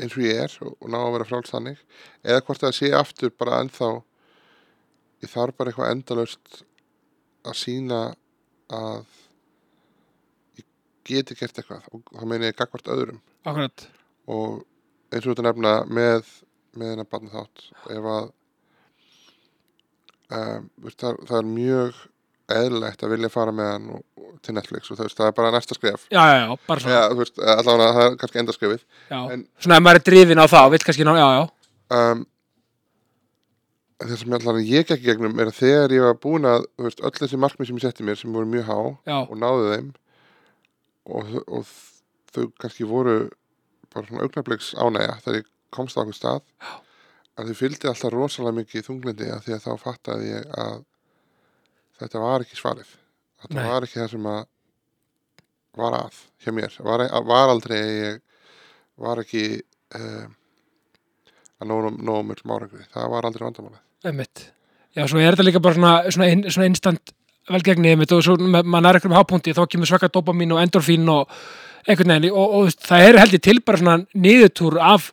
eins og ég er og, og ná að vera frálst þannig. Eða hvort það sé aftur bara ennþá ég þarf bara eitthvað endalaust að sína að ég geti gert eitthvað. Og þá meina ég gagvart öðrum. Akkurat. Og eins og þetta nefna með með hennar barna þátt ef að um, það, það er mjög eðlilegt að vilja fara með hann og, og, til Netflix og það, veist, það er bara næsta skref. Já, já, já, bara svona. Ja, veist, allavega það er kannski enda skrefið. En- svona ef maður er drifin á það og vill kannski ná, já, já, um, það sem allavega ég gekk í gegnum er að þegar ég var búin að veist, öll þessi markmið sem ég setti mér sem voru mjög há já, og náðu þeim og, og þau kannski voru bara svona augnabliks ánægja þegar ég komst á okkur stað Já. að þau fylgdi alltaf rosalega mikið þunglindi að því að þá fattaði ég að þetta var ekki svarið þetta Nei. var ekki það sem að var að hjá mér var, var aldrei ég var ekki uh, að nógu nógu mjög árangri. Það var aldrei vandamálið. Einmitt. Já, svo er þetta líka bara svona, svona, inn, svona instant velgegni einmitt og svo með- maður er eitthvað hápunkti þá kemur svaka dopamin og endorfín og einhvern veginn og, og, og það er held ég til bara svona niðurtúr af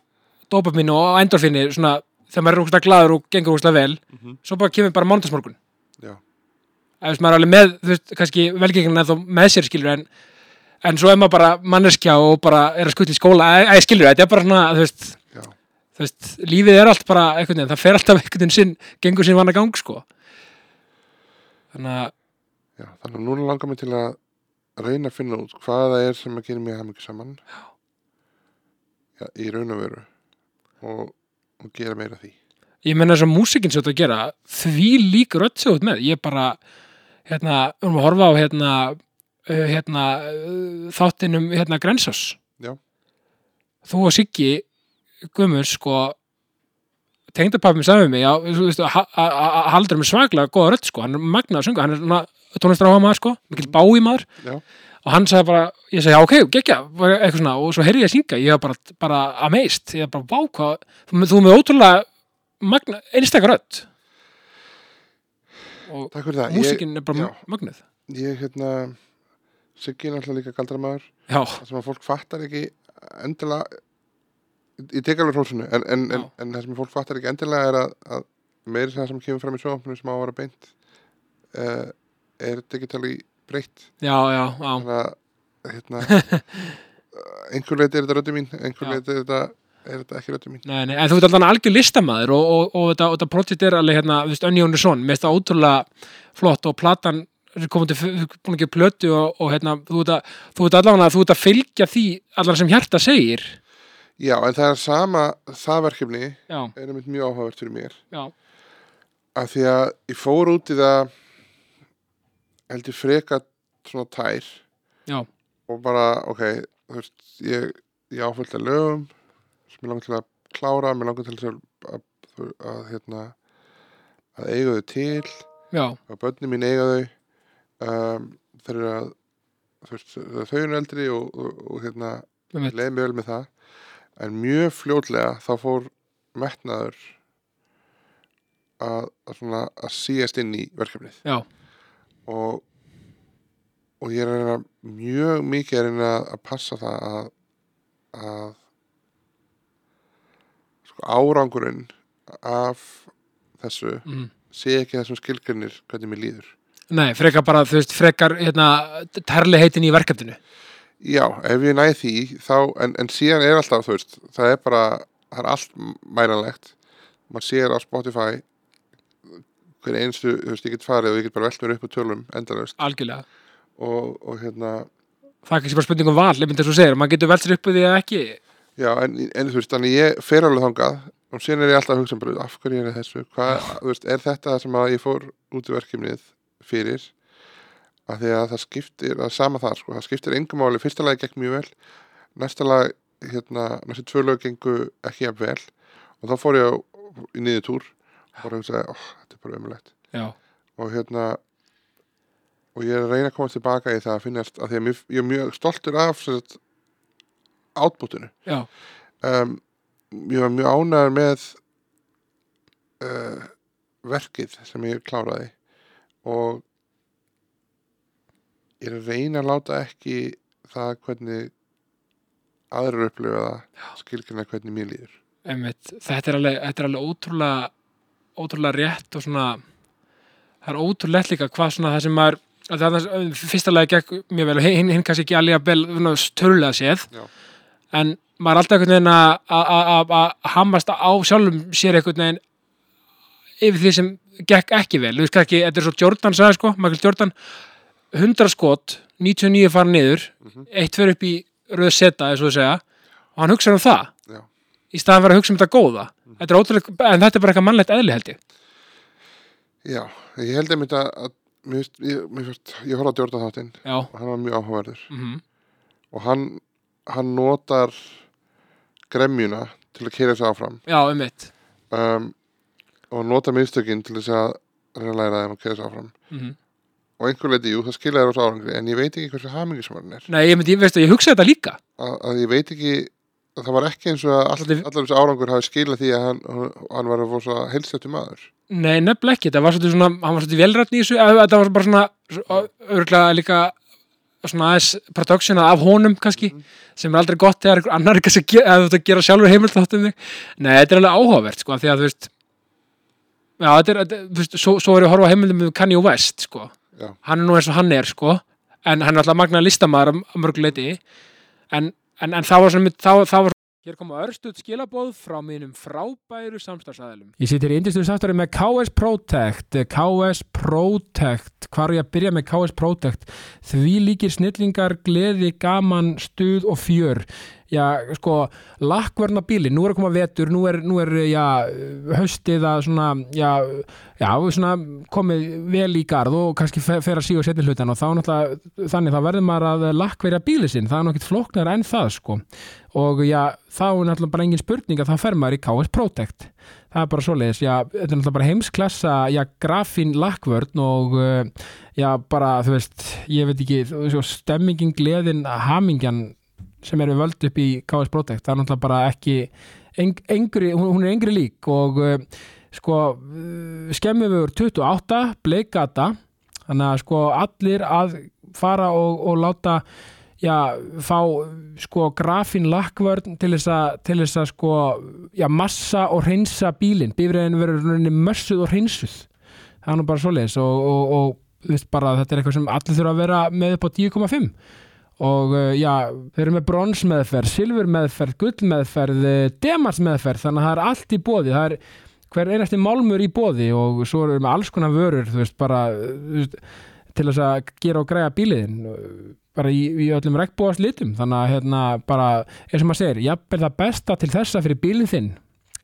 dopamin og endorfíni svona þegar maður er úrst glaður og gengur úrst vel Mhm. svo bara kemur bara mánudagsmorgun. Já. ef þess maður er alveg með, þú veist, kannski velgengina þá með sér skilur en en svo er maður bara manneskja og bara er að skutt í skóla, eða skilur þetta er bara svona, þú veist, veist lífið er allt bara veginn, það fer alltaf einhvern veginn sinn, gengur sinn vanna gang sko. Þannig að Já, þannig að núna langar mig til að reyna að finna út hvað það er sem að gera mig hamingi saman Já, í raun og veru. Og, og gera meira því. Ég menna þess að músikinn sem þetta að gera því lík þú ert með. Ég bara, hérna, erum að horfa á hérna, uh, hérna uh, þáttinum, hérna, Grensás Já. þú og Siggi Guðmur, sko tengdapappi mér sagði við mig, haldur er með svaglega góða rödd, sko, hann er magnað söngu, hann er svona tónlistar áhuga maður, sko, mikil bái maður Já. og hann sagði bara, ég sagði, já, ok, gekkja eitthvað svona, og svo heyrði ég að syngja ég var bara, bara amazed, ég var bara, vá, hvað þú, er með ótrúlega magna, einstakar rödd. Og takk fyrir það. Músikin er bara já. mögnuð ég, ég hérna Siggi er náttúrulega líka galdramæður já, það sem að fólk fattar ekki endilega ég tek alveg hrósinu en, en, en, en það sem fólk fattar ekki endilega er að, að meiri það sem kemur fram í sjónvampinu sem á að vera beint uh, er digitali breytt. Já, já, já. hérna, einhver leiti er þetta röddu mín einhver leiti er þetta, er þetta ekki röddu mín. Nei, nei, en þú ert alltaf algjör listamæður og, og, og, og þetta projekt er alveg hérna, þú veist, Önni Jónsson, mér finnst það ótrúlega flott og platan er komin til, búin gera plötu og, og hérna, þú ert allavega, þú ert að fylgja því allar sem hjarta segir. Já en það er sama það verkefni Já, er einmitt mjög áhugavert fyrir mér. Já, af því að ég fór út í það heldur freka svona tær já, og bara, ok, þú veist, ég, ég áföldi að lögum sem ég langar til að klára, mér langar til að, að, að, að hérna, að eiga þau til, já, að börni mín eiga þau, um, að, veist, þau eru eldri og, og, og hérna, leiði mig vel með það, en mjög fljótlega þá fór metnaður að, að svona, að síast inn í verkefnið Já, og, og ég er að reyna mjög mikið að reyna að passa það að, að sko, árangurinn af þessu mm. sé ekki þessum skilgrinnir hvernig mér líður. nei, frekar bara, þú veist, frekar, hérna, terli heitin í verkefninu. Já, ef ég næði því þá, en, en síðan er alltaf, þú veist, það er bara, það er allt mælanlegt. Man sér á Spotify hver einstu, þú veist, ég get farið og ég get bara velt mér upp á tölum endalaust Algjörlega. og, og hérna, Það er kannski bara spurning um val, myndi að þú segir, maður getur velt sér upp því að ekki. Já, en, en þú veist, þannig ég fer alveg þangað og síðan er ég alltaf að hugsa bara, af hverju er þessu, hvað, þú veist, er þetta það sem að ég fór út í verkefnið fyrir að því að það skiptir, er sama það, sko, það skiptir engum máli, fyrsta lagi gekk mjög vel næsta lag, hérna, næstu tvö lög gengu ekki jafn vel og þá fór ég á, í niður túr og bara hugsaði, ó, þetta er bara Já, og hérna og ég er að reyna að komast tilbaka í það að finnast, að því að mér, ég er mjög stoltur af átbútinu um, ég var mjög ánæður með uh, verkið sem ég kláraði og ég er að reyna að láta ekki það hvernig aðrir upplifa það skilgjörna hvernig mér líður. Einmitt. Þetta er alveg, þetta er alveg ótrúlega, ótrúlega rétt og svona, það er ótrúlega líka hvað svona það sem maður, að það er fyrsta lagi gekk mjög vel hinn, hinn kannski ekki alveg vel svona, tölulega séð, Já. en maður er alltaf einhvern veginn að- að- hamast á sjálfum sér einhvern veginn yfir því sem gekk ekki vel, þú veist kannski, þetta er svo Jordan sagði sko, Michael Jordan 100 skot, 99 fara niður Mhm. eitt fyrir upp í röð seta, og hann hugsaði um það. Já. í staðan fyrir að hugsa um þetta góða. Þetta er ótrúlega, en þetta er bara eitthvað mannlegt eðli held ég. Já, ég held einmitt að, að mér, ég, mér ég horfði á Jordan þáttinn og hann var mjög áhugaverður. Mm og hann, hann notar gremjuna til að kera sig áfram. Já, um mitt um, og notar minnstökin til þess að reyna að læra þeim að kera sig áfram. Mm og einhver leiti, jú, það skilja þér á árangri en ég veit ekki hversu hamingismörn er. Nei, ég myndi, ég veistu, ég hugsaði þetta líka. Að, að ég veit ekki að það var ekki eins og að all, Svolítið- allar þessi árangur hafi skilað því að hann, hann var að fóra svo heilsættu maður. Nei, nefnilega ekki, það var svolítið svona hann var svolítið velrætni í þessu, þetta var bara svona örgulega líka svona aðeins productiona af honum kannski, sem er aldrei gott þegar einhver annar er kannski að að gera sjálfur heimild þáttum þig, nei, þetta er alveg áhugavert sko, því að þú veist já, þetta er, þetta, þú veist, svo, svo er ég að horfa heimildum með Kanye West, sko Já. hann er nú eins og hann er, sko en hann er alltaf magnaði listamaður að mörguleiti en, en, en það var svona þá, þá var Hér koma örstuð skilabóð frá mínum frábæru samstagsæðilum. Ég situr í indistum samstæri með KS Protect, KS Protect, hvar er ég að byrja með KS Protect? Því líkir snillingar, gleði, gaman, stuð og fjör. Já, sko, lakkverna bíli, nú er að koma vetur, nú er, nú er já, haustið að svona, já, já, svona komið vel í garð og kannski fe- fer að síga og setja hlutan og þá náttúrulega, þannig þá verður maður að lakkverja bíli sinn, það er nokkið flóknar en það, sko. Og já, þá er náttúrulega bara engin spurning að það fer maður í KS Protect. Það er bara svoleiðis, já, þetta er náttúrulega bara heimsklassa, já, grafín lakkvörn og uh, já, bara, þú veist ég veit ekki, stemmingin gleðin, hamingjan sem eru völd upp í KS Protect, það er náttúrulega bara ekki eng, engri, hún, hún er engri lík og uh, sko, uh, skemmivegur 28 bleikata þannig að sko allir að fara og, og láta já, fá sko grafín lakkvörn til þess að til þess að sko, já, massa og hreinsa bílinn, bífriðin verður mössuð og hreinsuð. Það er nú bara svoleiðis og, og, og bara þetta er eitthvað sem allir þurfa að vera með upp á 10,5 og uh, já, þeir eru með brons meðferð, silfur meðferð, gull meðferð demans meðferð, þannig að það er allt í bóði, það er hver einasti málmur í bóði og svo erum við með alls konar vörur, þú veist, bara þú veist, til þess að gera og græja bíliðin bara í, í öllum regnbúast litum, þannig að hérna bara, eins og maður segir, jafnvel það besta til þessa fyrir bílinn þinn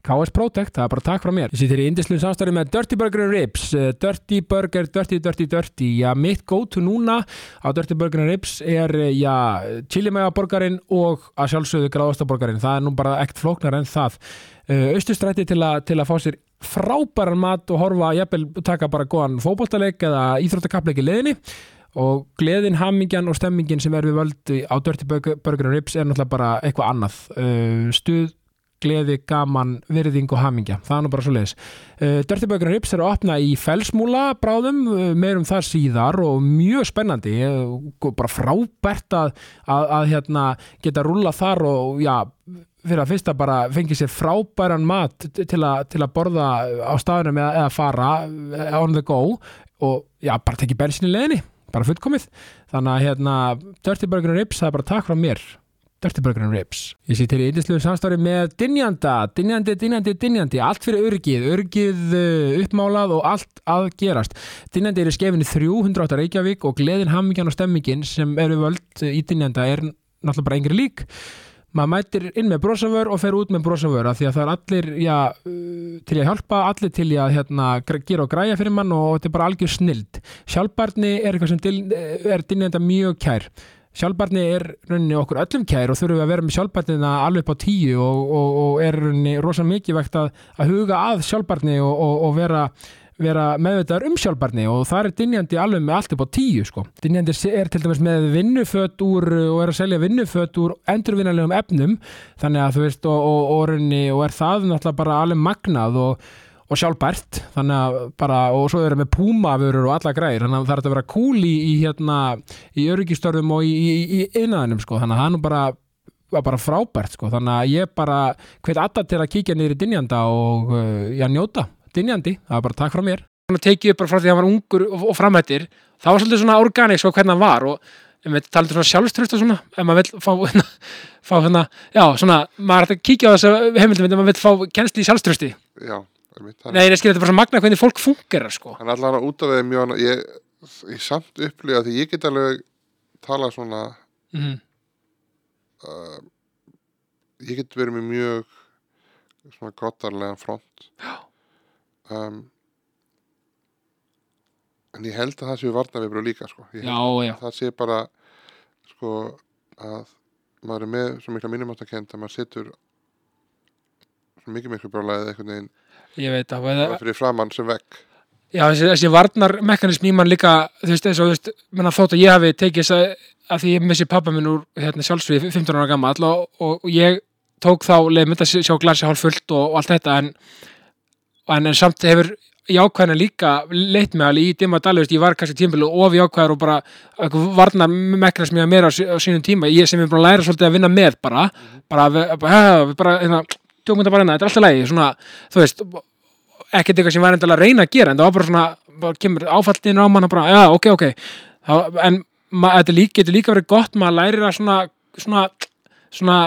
KS Protect, það er bara takk frá mér. Ég sýttir í indislu samstarfi með Dirty Burger Ribs. Uh, Dirty Burger, Dirty, Dirty, Dirty. Já, mitt go to núna á Dirty Burger Ribs er, uh, já, chilimægaborgarinn og að sjálfsögðu gráðastaborgarinn Það er nú bara ekkert flóknar en það. Uh, Austustrætti til, til að fá sér frábæran mat og horfa, jafnvel taka bara góðan fótboltaleik eða íþróttakappleik í leðinni og gleðin, hammingjan og stemmingin sem er við völdu á Dirty Burger, Ribs er náttúrulega bara eitthvað annað. Stuð gleði, gaman, virðing og hamingja. Það er nú bara svo leiðis Dirty Burger Rips er að opna í felsmúla bráðum, uh, meirum þar síðar og mjög spennandi. Uh, bara frábært að, að, að hérna, geta rúla þar og já, fyrir að fyrsta bara fengið sér frábæran mat til, a, til að borða á staðunum eða, eða fara on the go og já, bara tekið bensin í leðinni bara fullkomið, þannig að hérna Burger Rips, það er bara takk frá mér Dirty Burger and Ribs. Ég sé til í yndislu samstári með Dinjanda, Dinjandi, Dinjandi, Dinjandi, allt fyrir örgið, örgið uh, uppmálað og allt að gerast. Dinjandi er í skefinni 308 Reykjavík og gleðin, hammingjan og stemmingin sem eru völd í Dinjanda er náttúrulega bara engri lík. Maður mætir inn með brosavör og fer út með brosavör af því að það er allir já, uh, til að hjálpa, allir til að hérna, gera og græja fyrir mann og þetta er bara algjör snild. Sjálfbarni er eitthvað sem er Dinjanda mjög kær sjálfbarni er rauninni okkur öllum kær og þurfum að vera með sjálfbarnina alveg upp á tíu og, og, og er rauninni rosalega mikið vegt að, að huga að sjálfbarni og, og vera, vera meðvitaðar um sjálfbarni og það er Dinjandi alveg með allt upp á tíu sko. Dinjandi er til dæmis með vinnufött úr og er að selja vinnufött úr endurvinnalegum efnum þannig að þú veist og rauninni og er það náttúrulega bara alveg magnað og og sjálfbært þannig að bara, og svo erum við púmavörur og alla græðir, þannig að það er að vera cool í, hérna, í öryggistörðum og í, í, í innæðinum, sko, þannig að nú bara var bara frábært, sko, þannig að ég bara hveit alltaf til að kíkja niður í Dinjanda og uh, já, njóta Dinjandi, það var bara takk frá mér. Þannig að tekið upp bara frá því að hann var ungur og, og framhættir það var svolítið svona organik, svo hvernig hann var og veit, talið svona sjálfströst og svona ef maður vil fá, hérna, fá hérna, já, svona, maður ætti að kíkja á þessu heimildum, ef maður vil fá kennsli í sjálfströsti Já, hann, Nei, ég skilja þetta bara svo magna hvernig fólk fungerar sko. hann allar út af þeim mjög ég, ég samt upplifa því ég get alveg tala svona mm uh, ég get verið með mjög svona grottarlegan front um, en ég held að það séu varnavibru líka sko. Já, já, að það sé bara sko að maður er með svo mikla mínumáttakend að maður setur svo mikið miklu brálaðið einhvern veginn ég veit að bara fyrir framann sem vekk Já, þessi, þessi varnarmekanism í mann líka þú veist, eins og þú veist, menna þótt að ég hafi tekið þess að, að því ég missi pappa minn úr hérna, sjálfsvið 15 ára gammal og, og, ég tók þá leið mynd að sjá glasi hálf fullt og, og allt þetta en, en, en samt hefur jákvæðina líka leitt mig alveg í dimma dali, ég var kannski tímbilu of jákvæður og bara varnarmekanism ég að mér á, sí- á sínum tíma, ég sem er bara að læra svolítið að vinna með bara, bara, bara, við bara hérna, tjókum þetta bara hérna, þetta er alltaf lægi svona, þú veist, ekkert eitthvað sem var endalega að reyna að gera en það var bara svona, bara kemur áfallinu á mann og bara, já, ok, ok þá, en þetta líka, getur líka verið gott maður lærir að svona svona, svona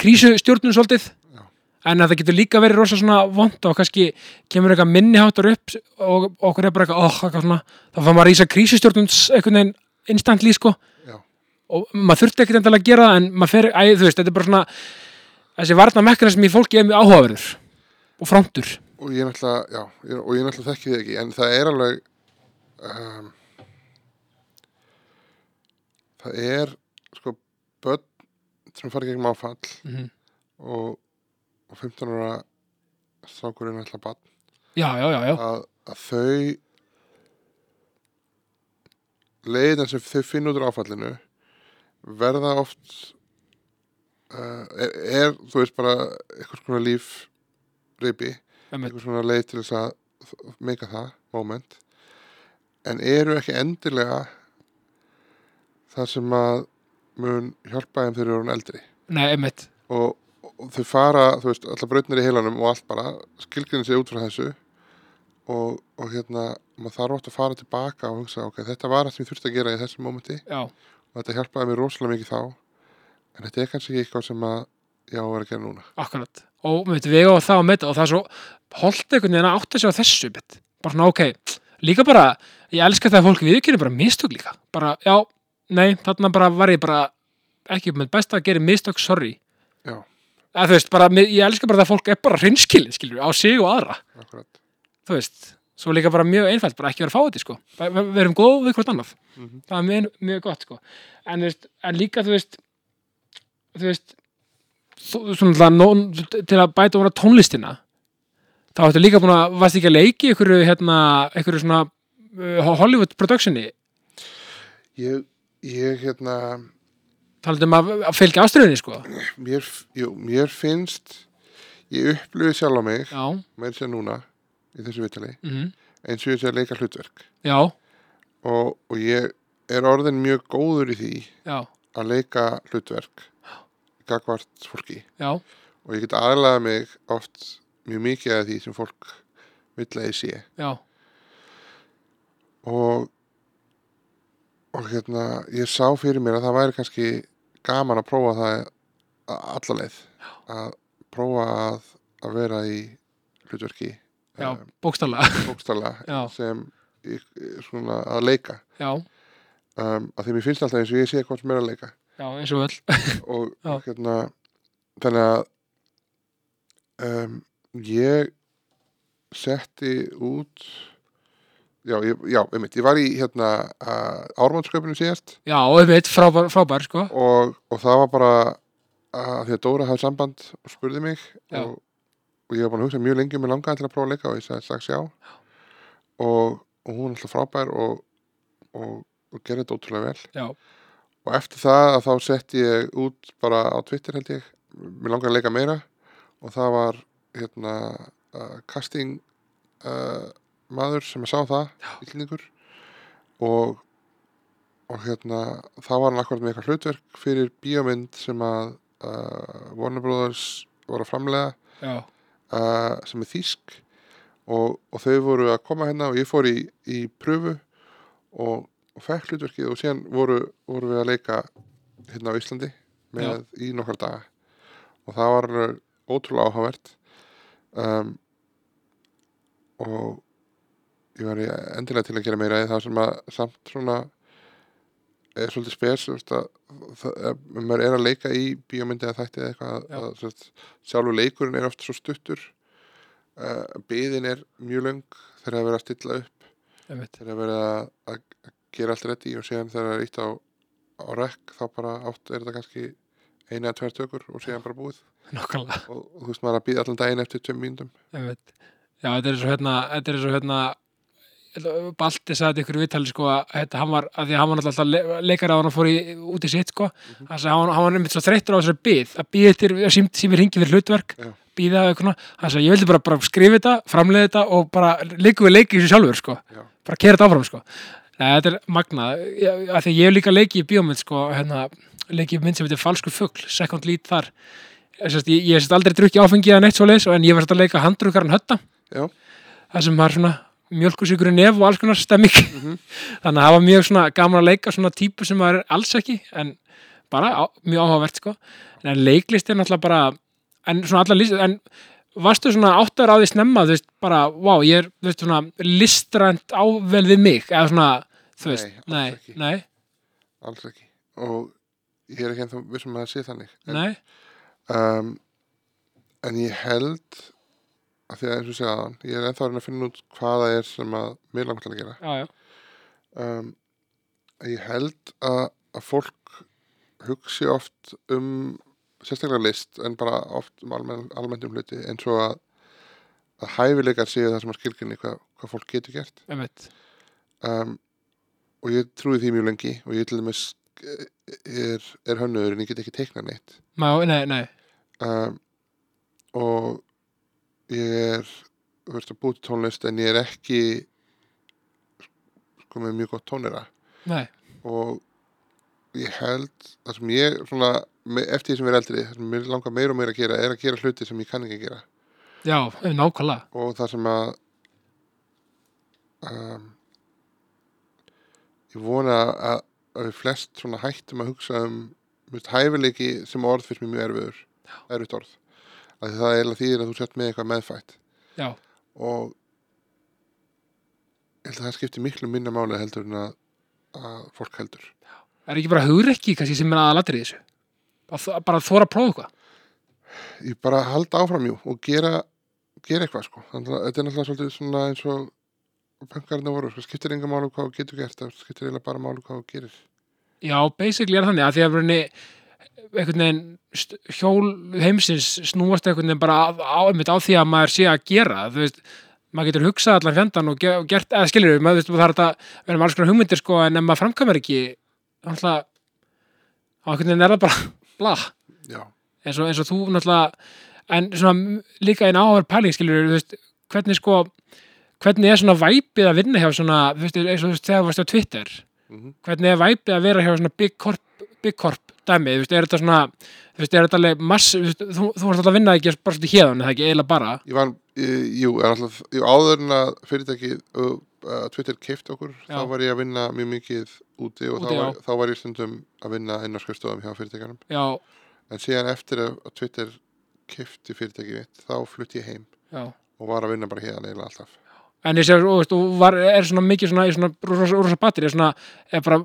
krísustjórnum svolítið Já. en að það getur líka verið rosa svona vond og kannski kemur eitthvað minniháttur upp og okkur er bara eitthvað, oh, eitthvað svona þá fann maður að rísa krísustjórnums einhvern veginn instantly, sko Já. og maður þurfti ekkert endalega að gera það en maður fer, æ, þú veist, þetta er bara svona þessi varna mekkanism í fólki er mjög áhugaverður og frontur. Og ég náttúrulega, já, og ég náttúrulega þekki þið ekki en það er alveg um, það er sko börn sem fara í gegnum áfall mm -hmm. og, og 15 ára strákurinn ætla bann já, já, já, já, að, að þau leiðin sem þau finna út úr áfallinu verða oft uh, er, þú veist bara eitthvað svona líf reypi, eitthvað svona leið til þess að meika það, moment. En eru ekki endilega það sem að mun hjálpa þeim þegar þeir eru eldri? Nei, einmitt. Og, og þau fara, þú veist, allar brautnir í heilanum og allt bara, skilgrinni sig út frá þessu. Og, og hérna maður þarf átt að fara tilbaka og hugsa ok, þetta var það sem ég þurfti að gera í þessu momenti já, og þetta hjálpaði mér rosalega mikið þá en þetta er kannski eitthvað sem að ég á að vera að gera núna. Akkurat. Og við veitum, við á það að meta og það er svo holdt einhvern veginn að átta sig á þessu bit. bara svona, ok, líka bara ég elska það að fólk viðkynni bara mistök líka. Bara, já, nei, þarna bara var ég bara ekki með besta að gera mistök, sorry. Já. að þú veist, bara, ég elska bara það að fólk er bara hreinskilið, skilur, á sig og aðra. Akkurat. Þú veist, svo líka bara mjög einfalt bara ekki vera fáið sko, við erum góð við hvort annað, Mhm. það er mjög, mjög gott sko, en, veist, en líka þú veist þú veist þú, svona alltaf nó, til að bæta úr tónlistina þá ættu líka búin að, varst ekki að leiki ykkur hérna, ykkur svona uh, Hollywood productioni, ég, ég hérna talandi um að, að fylgja ástriðinni sko, mér, jú, mér finnst ég upplöfi sjálf á mig já. með þess að núna í þessu vitali mm eins og ég sé að leika hlutverk. Já, og, og ég er orðin mjög góður í því já, að leika hlutverk gagvart fólki. Já. Og ég get aðlaða mig oft mjög mikið af því sem fólk vill að ég sé. Já, og og hérna ég sá fyrir mér að það væri kannski gaman að prófa það a- alla leið. Að prófa að, að vera í hlutverki já, bókstallega bókstala sem í- svona að leika. Já, um, að því mér finnst alltaf eins og ég sé sem er að leika já, eins og öll. Og Já. hérna þannig að um, ég setti út já, ég, já, einmitt, ég var í hérna ármannsköpunum síðast. Já, einmitt, frábær, frábær sko. Og, og það var bara að því að Dóra hafði samband og spurði mig Já. og, og ég var búin að hugsa mjög lengi með langaði til að prófa að leika og ég sagði strax já og, og hún er alltaf frábær og, og, og gerði þetta ótrúlega vel. Já, og eftir það að þá setti ég út bara á Twitter held ég. Mér langar að leika meira. Og það var hérna uh, casting uh, maður sem að sá það íslendingur. Og og hérna þá var hann akkurat með eitthvað hlutverk fyrir bíómynd sem að uh, Warner Brothers voru að framlega sem er þýsk. Og, og þau voru að koma hérna og ég fór í, í pröfu og, og fekk hlutverkið og síðan voru, voru við að leika hérna á Íslandi með í nokkar daga. Og það var alveg ótrúlega áhugavert. Um, og ég var endilega til að gera meira það sem að samt svona er svolítið spes maður er að leika í bíómyndi eða þætti eða eitthvað að, Já. sjálfur leikurinn er oft svo stuttur uh, byðin er mjög löng þegar það er verið að stilla upp þegar það er að, að að gera allt reddi og síðan þegar það er ítt á, á rekk þá bara átt er þetta kannski eina eða tvær tökur og síðan bara búið nokkulega og, þú veist maður er að býða allan daginn eftir tveim Einmitt. Já, þetta er svo hérna, þetta er svo hérna Balti sagði ykkur viðtali sko að þetta, hann var, að því að hann var náttúrulega le leikari á hann fór í, út í sitt sko hann sagði hann, hann var svo þreyttur á þessari byð að býða eftir, að sím, sími ringi fyrir hlutverk Já. býða eitthvað, svona. hann sagði ég vildi bara, bara skrifa þetta, framleiða þetta og bara leikum við leiki í þessu sjálfur sko Já. bara kera þetta áfram sko þetta er af því ég hef líka leiki í bíómynd sko, hérna, leiki í mynd sem heitir Falsku fugl, second lead þar. Sérst, ég, sérst aldrei drukki áfengi eða neitt svo leis en ég var sérst að leika handrukkaran hötta. Já. það sem var svona mjölkusikur í nef og alls konar stemming. Mhm. þannig að það var mjög svona gaman að leika svona típu sem maður er alls ekki en bara á, mjög áhugavert sko. En leiklist er náttúrulega bara en svona allar list en varstu svona áttar á því snemma þú veist bara, vá, ég er þú veist svona listrænt ável við mig eða svona, þú veist, Nei, alls nei, nei, alls ekki. Og ég er ekki ennþá vissum að það sé þannig en, nei, um, en ég held að því að eins og segja aðan ég er ennþá að finna út hvað það er sem að mér langt að gera. Já, já, um, ég held að, að fólk hugsi oft um sérstaklega list en bara oft um almenn, almennt um hluti eins og að, að hæfileikar séu það sem að skilginni hvað, hvað fólk getur gert. Um, og ég trúi því mjög lengi og ég til dæmis eh, er, er hönnuður en ég get ekki teiknað neitt. Má, nei, nei, um, og ég er veist, að búti tónlist en ég er ekki sko með mjög gott tónera nei, og ég held það sem ég svona, eftir því sem ég er eldri það sem mér langar meira og meira að gera er að gera hluti sem ég kann ekki að gera. Já, eh, nákvæmlega. Og það sem að um, ég vona að, að við flest svona hættum að hugsa um mjög hæfileiki sem orð fyrst mjög erfiður erfitt orð. Að það er eiginlega þýðir að þú sett með eitthvað meðfætt. Já, og ég held að það skiptir miklu minna máli heldur en að, að fólk heldur. Er ekki bara hugrekki kannski sem er aðalatrið þessu bara þóra að prófa eitthvað? Ég bara halda áfram jú og gera, gera eitthvað sko. Þannig að þetta er náttúrulega svolítið svona eins og pönkarinn voru, sko, skiptir enga málu hvað þú getur gert, það skiptir eiginlega bara málu hvað þú gerir. Já, basically er þannig að því að verðinni einhvern veginn hjól heimsins snúast einhvern veginn bara á, á, því að maður sé að gera. Þú veist, maður getur hugsað allan fjandan og ge- og gert, eða skilur við, maður veist, það er þetta verðum alls konar hugmyndir sko, en ef maður framkvæmur ekki náttúrulega á einhvern veginn er það bara bla. Eins og, eins og þú náttúrulega en svona líka einn áhver pæling skilur þú veist, hvernig sko hvernig er svona væpið að vinna hjá svona þú veist, eins og þú veist, þegar þú varst á Twitter Mhm. hvernig er væpið að vera hjá svona big corp, big corp dæmi, þú veist, er þetta svona þú veist, er þetta alveg mass þú, veist, þú, varst alltaf að vinna ekki bara svona hérðan, það ekki eiginlega bara? Ég var, e, jú, er alltaf jú, áður en að fyrirtækið uh, Twitter keift okkur, Já. þá var ég að vinna mjög mikið úti og Úti, þá, var, þá var ég stundum að vinna inn á skrifstofum hjá fyrirtækjanum já, en síðan eftir að að Twitter keifti fyrirtækið mitt, þá flutti ég heim já. og var að vinna bara hérna eiginlega alltaf. En ég sé, og var, er svona mikið svona, í svona rosa, batteri, er svona, er bara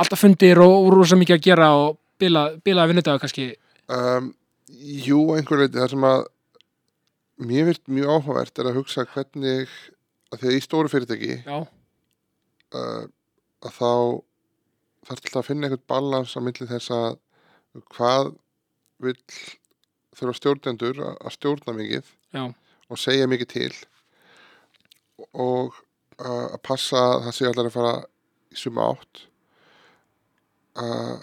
alltaf fundir og, rosa mikið að gera og bila, bila að vinna þetta kannski, Um, jú, að einhver leiti, það sem að mér finnst mjög áhugavert er að hugsa hvernig að því að í stóru fyrirtæki já, uh, að þá þarf til að finna einhvern balans á milli þess að hvað vill þurfa stjórnendur að stjórna mikið já, og segja mikið til og uh, að passa að það sé allar að fara í suma átt uh,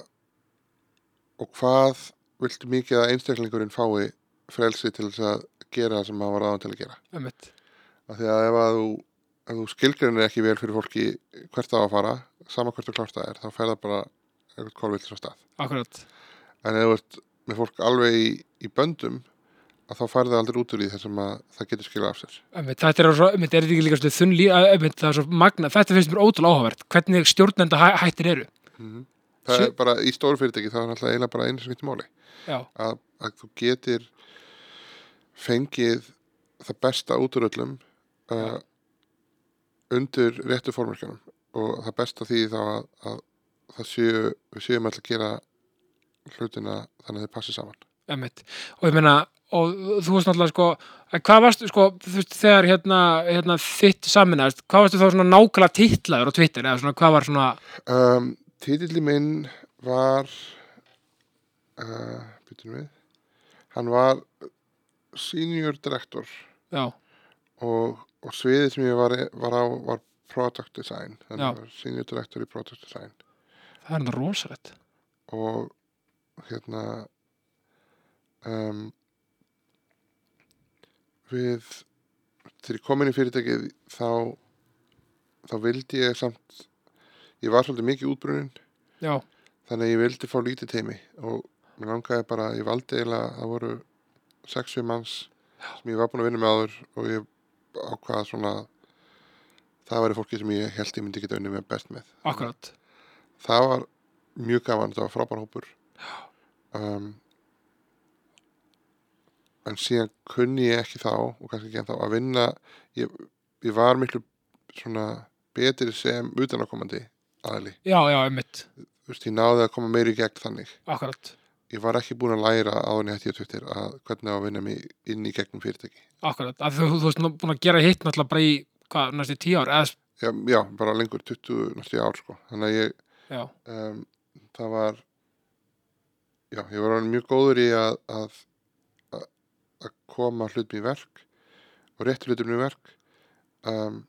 og hvað viltu mikið að einstaklingurinn fái frelsi til þess að gera það sem hann var aðan til að gera. Ömmit, af því að ef að þú, þú skilgreinir ekki vel fyrir fólki hvert það á að fara sama hvert þú klárt það er, þá fer það bara eitthvað kolvill svo stað. Akkurat, en ef þú ert með fólk alveg í, í böndum að þá færði það aldrei út úr þar sem að það getur skilað af sér. Þetta er svo, er þetta ekki líka svona þunn líf, ömmit, það er svo magna, þetta finnst mér ótrúlega áhugavert, hvernig stjórnenda hæ, hættir eru, það Sí- er bara í stóru fyrirtæki það er alltaf eiginlega bara einu sem vitt máli. Að, að þú getur fengið það besta út úr öllum uh, undir réttu formverkjanum og það besta því þá að, að það séu, við séum alltaf að gera hlutina þannig að þau passi saman. Ömmit, og ég meina, og þú varst náttúrulega sko, hvað varstu sko, þú veist, þegar hérna, hérna þitt saminast, hvað varstu þá svona nákvæmlega titlaður á Twitter, eða svona, hvað var svona, um, Títilli minn var uh, byttum við. Hann var senior director já, og, og sviðið sem ég var, var á var product design þannig Já. að senior director í product design. Það er rosalegt, og hérna um, við þegar ég kom inn í fyrirtækið þá þá vildi ég samt ég var svolítið mikið útbrunin já, þannig að ég vildi fá lítið teimi og mér langaði bara, ég valdi eiginlega það voru 60 manns sem ég var búin að vinna með áður og ég ákvaða svona það væri fólki sem ég held ég myndi geta unni með best með. Akkurat, það var mjög gaman, þetta var frábær hópur. Um, en síðan kunni ég ekki þá og kannski ekki en þá að vinna. Ég, ég var miklu svona betri sem utanakomandi aðli, já, já, ömmit, þú veist, ég náði að koma meiri í gegn þannig. Akkurat, ég var ekki búin að læra á henni hætti á Twitter að hvernig að vinna mig inn í gegnum fyrirtæki. Akkurat, þú, þú, veist búin að gera hitt náttúrulega bara í, hvað, næstu tíu ár, eða, já, já bara lengur 20 næstu ár sko. Þannig að ég, um, það var já, ég var orðinn mjög góður í að að, að, að koma hlutum í verk og réttu hlutum í verk um,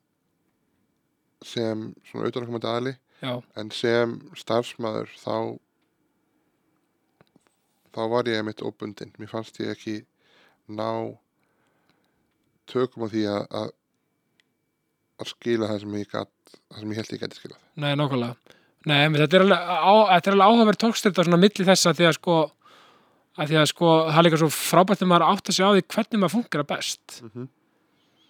sem svona auðvitaðkomandi aðli já, en sem starfsmæður þá þá var ég mitt óbundin mér fannst ég ekki ná tökum á því að, að, að skila það sem ég gat, það sem ég held ég geti skilað. Nei, nákvæmlega. Nei, menn þetta er alveg, alveg áhugaverð tókstyrta svona milli þessa því að sko að því að sko það er líka svo frábært þegar maður átt að segja á því hvernig maður funkar best. Mm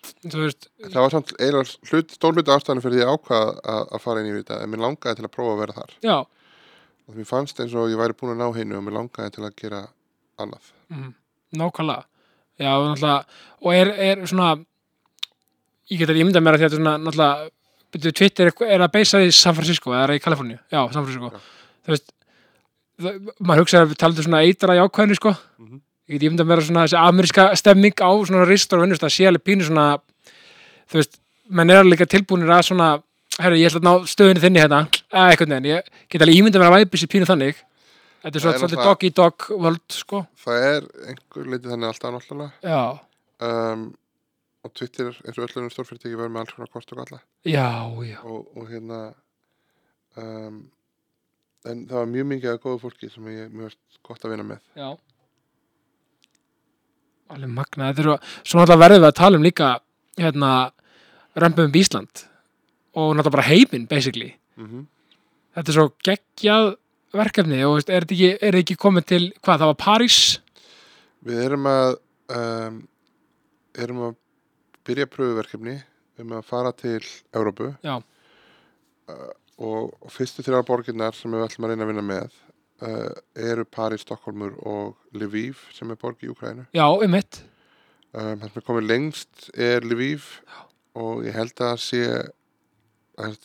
Þú veist, Það var samt eiginlega stór hluti ástæðan fyrir því ég ákvað að, að fara inn í þetta en mér langaði til að prófa að vera þar. já, Og mér fannst eins og ég væri búin að ná heinu og mér langaði til að gera annað. mm, nákvæmlega. Já, og er, er svona, ég get að ímynda mér að þetta er svona, náttúrulega, byrju, Twitter er, að beisa því San Francisco, eða er það í Kaliforníu? Já, San Francisco. Þú veist, maður hugsaði að við talaðu svona eitra í ákvæðinu, sko. Mhm. Ég get ímynda mér að svona þessi ameríska stemming á svona ristur og vinnust að sé alveg pínu svona, þú veist, menn er alveg tilbúinir að svona, herru, ég ætla að ná stöðinu þinni hérna, eitthvað neginn, ég get alveg ímynda mér að væpi sér pínu þannig. Þetta er Það svo er svolítið náttúrulega- dog í dog völd, sko. Það er einhver leiti þannig alltaf náttúrulega. Já, Um, og Twitter eins og öllunum stórfyrirtæki verður með alls konar kost og galla. já, já. Og, og hérna, um, en það var mjög mikið af góðu fólki sem ég mjög gott að vinna með. Já Alveg magna, þetta eru svo náttúrulega verðum við að tala um líka hérna, römpum um Ísland og náttúrulega bara heiminn basically, Mm þetta er svo geggjað verkefni og veist, er þetta ekki, er ekki komið til, hvað, það var París? Við erum að um, erum að byrja pröfuverkefni um að fara til Európu Já. uh, og, og fyrstu þrjár borginnar sem við ætlum að reyna að vinna með uh, eru París, Stokkólmur og Lviv sem er borg í Ukraínu Já, um mitt um, Það sem er komið lengst er Lviv og ég held að sé að þetta er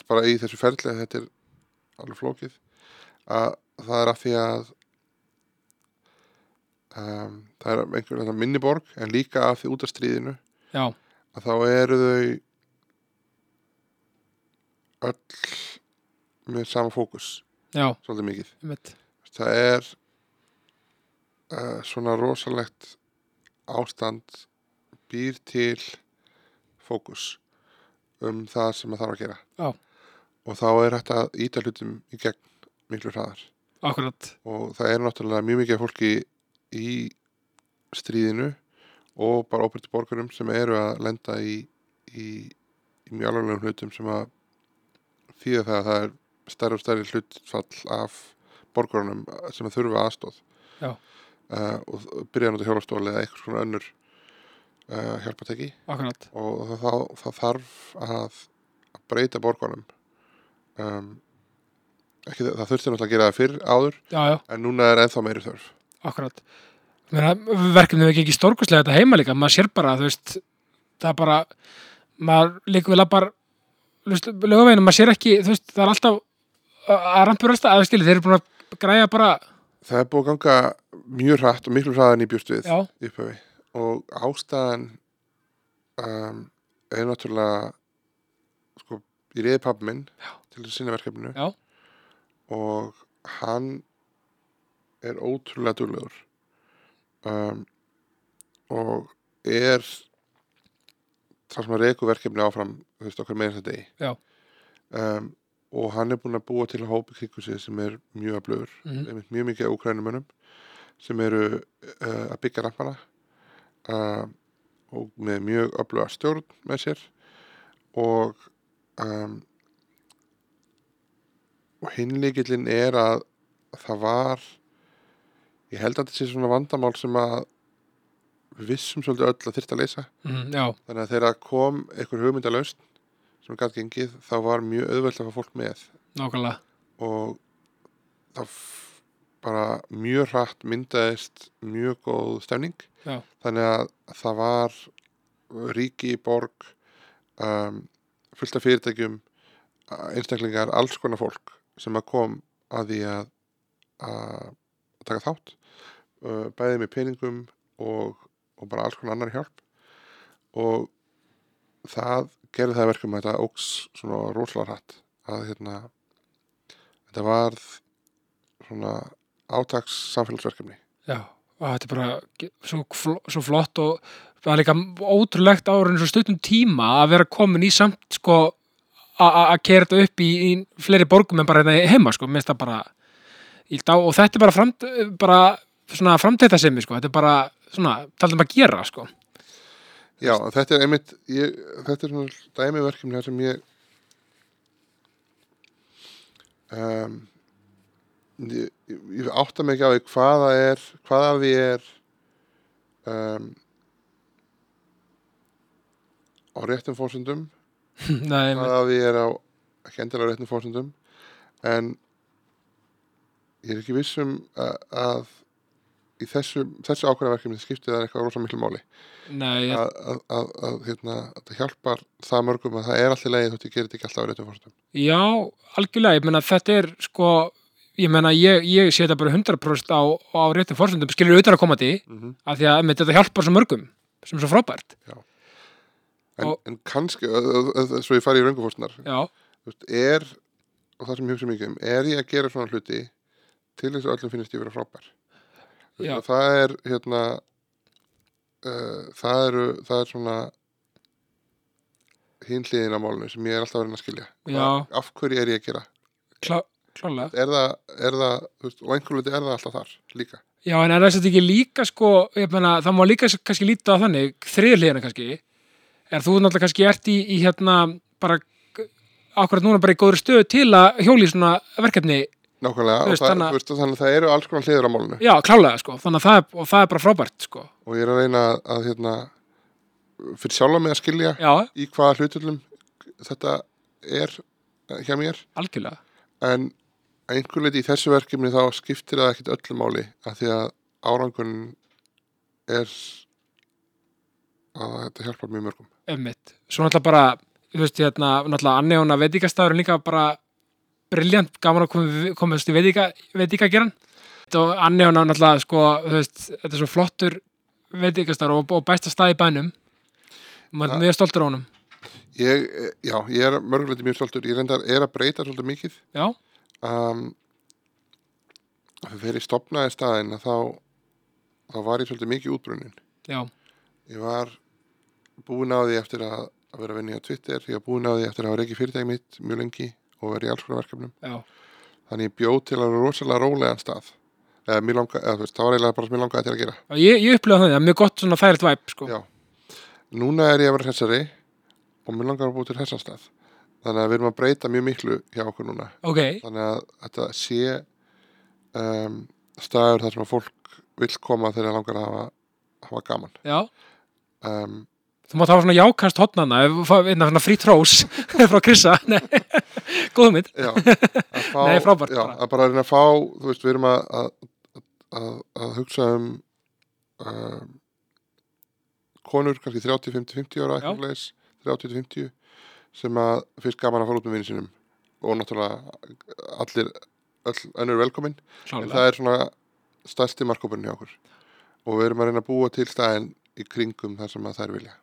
bara í þessu ferli að þetta er alveg flókið að það er að því að um, það er einhver þetta minni borg en líka af því út af stríðinu Já, að þá eru þau öll með sama fókus. Já, svolítið mikið. Mitt það er uh, svona rosalegt ástand býr til fókus um það sem það þarf að gera. Já. og þá er hægt að íta hlutum í gegn miklu hraðar. Akkurat. Og það er náttúrulega mjög mikið fólki í stríðinu og bara óbyrti borgarum sem eru að lenda í, í, í mjög alveglegum hlutum sem að þýða það að það er stærri og stærri hlutfall af borgarunum sem að þurfa aðstóð uh, og byrja að nota hjólastóli eða eitthvað svona önnur uh, hjálpateki akkurat, og það, það, þarf að, að breyta borgarunum um, ekki, það þurfti náttúrulega að gera það fyrr áður já, já, en núna er ennþá meiri þörf. Akkurat. Verkefni er ekki stórkustlega þetta heima líka, maður sér bara, þú veist það er bara, maður líka vil að bara lögaveginu, maður sér ekki, þú veist, það er alltaf að rampur alltaf, að skilja, þeir eru búin að græja bara, það er búið að ganga mjög hratt og miklu hraðan í bjúst við í upphafi og ástæðan um, er náttúrulega sko, ég reyði pappi minn Já. til að sinna verkefninu Já. og hann er ótrúlega duglegur um, og er það sem að reyku verkefni áfram þú veist okkar meira þetta degi um, og hann er búin að búa til að hópi kringu sig sem er mjög aflöfur Mhm. einmitt mjög mikið úkrænumönnum sem eru uh, að byggja rampana uh, og með mjög öfluga stjórn með sér. Og um, og hinleikillin er að það var ég held að þetta sé svona vandamál sem að við vissum svolítið öll að þyrfti að leysa. Mm, þannig að þegar kom einhver hugmyndalaust sem gæti gengið þá var mjög auðvelt að fá fólk með. Nákvæmlega, og f- bara mjög hratt myndaðist mjög góð stemning. Já. þannig að það var ríki, borg um, fullt af fyrirtækjum einstaklingar, alls konar fólk sem að kom að því að að taka þátt uh, bæði með peningum og, og bara alls konar annar hjálp. Og það gerði það að verkum að þetta óks svona rosalega hratt. Að hérna þetta varð svona átaks samfélagsverkefni. Já þetta er bara svo, fl svo flott og það er líka ótrúlegt ára eins og stuttum tíma að vera komin í samt sko að kera þetta upp í, í fleiri borgum en bara þetta heima sko, minnst það bara og þetta er bara, framt, bara svona framtæta sem sko, þetta er bara svona, taldum að gera sko. Já, þetta er einmitt ég, þetta er svona dæmiverkefni þar sem ég um, ég, ég, átta mig ekki á því hvaða er hvaða því er um, á réttum fórsöndum hvaða því er á ekki endilega á réttum fórsöndum en ég er ekki viss um að, að í þessu, þessu ákveðnaverkefni skiptir það eitthvað rosa miklu máli. Nei, að, að, að, að, hérna, að það hjálpar það mörgum að það er alltaf leið þótt ég gerir þetta ekki alltaf á réttum fórstum. já, algjörlega, ég meina þetta er sko, ég meina ég, ég sé þetta bara 100% á, á réttum fórsöndum, skilur auðvitað að koma því, Mm -hmm. af því að þetta hjálpar svo mörgum, sem er svo frábært. en, Og- en kannski, svo ég fari í röngufórstunar, Já, er, og það sem ég hugsa mikið um, er ég að gera svona hluti til þess að öllum finnst ég vera frábær. Veist, Það er, hérna, uh, það eru, það er svona hinn hliðin á málunum sem ég er alltaf að reyna að skilja. Af hverju er ég að gera? klá, klálega. Er það, er það, veist, og einhver hluti er það alltaf þar líka. Já, en er þess að ekki líka sko, ég meina, það má líka kannski líta á þannig, þriðliðina kannski, er þú náttúrulega kannski ert í, í hérna, bara, akkurat núna bara í góður stöðu til að hjóli svona verkefni, Nákvæmlega, Þú og veist, það, veist, þannig að það eru alls konar hliður á málunum. já, klálega sko, þannig að það er, það er bara frábært sko, og ég er að reyna að, hérna, fyrir sjálfa mig að skilja já, í hvaða hlutullum þetta er hjá mér algjörlega, en að einhver leiti í þessu verkefni þá skiptir það ekkit öllu máli af því að árangun er að þetta hjálpar mjög mörgum. Emmitt, svo náttúrulega bara, þú veist, hérna, náttúrulega Annejóna veitingastafur er líka bara briljant, gaman að koma, komast í veitinga, veitingageran, og Annejóna náttúrulega, sko, þú veist, þetta er svo flottur veitingastafur og, og besta stað í bænum, maður er mjög stoltur á honum, ég, eh, já, ég er mörguleiti mjög stoltur. Ég reyndar er að breyta svolítið mikið. Já, um, þegar ég stopnaði staðinn að þá þá var ég svolítið mikið útbrunnin já, Ég var búinn á því eftir að, að vera að vinna á Twitter, ég var búinn á því eftir að hafa reikið fyrirtæki mitt mjög lengi og verið í alls konar verkefnum. já, Þannig ég bjóð til að rosalega rólegan stað. Eða, mér langa, eða þú veist, það var eiginlega bara sem mér langaði til að gera. og ég, ég upplifa það, það er mjög gott svona þægilegt væp, sko, Já. Núna er ég að vera hressari og mér langar að búið til hressan stað þannig að við erum að breyta mjög miklu hjá okkur núna. Okay. þannig að þetta sé um, staður þar sem að fólk vil koma þegar það langar að hafa, hafa gaman. Um, Þú má þá svona jákast hodnana eða frí trós frá Krissa. Góðum mitt Nei, frábært já, að bara að fá, veist, Við erum að, að, að hugsa um, um konur kannski 30-50-50 ára 30-50 sem að fyrst gaman að fara út með vinni sínum. Og náttúrulega allir, öll önnur velkomin, en það er svona stærsti markkópurinn hjá okkur. Og við erum að reyna að búa til staðin í kringum þar sem að þær vilja.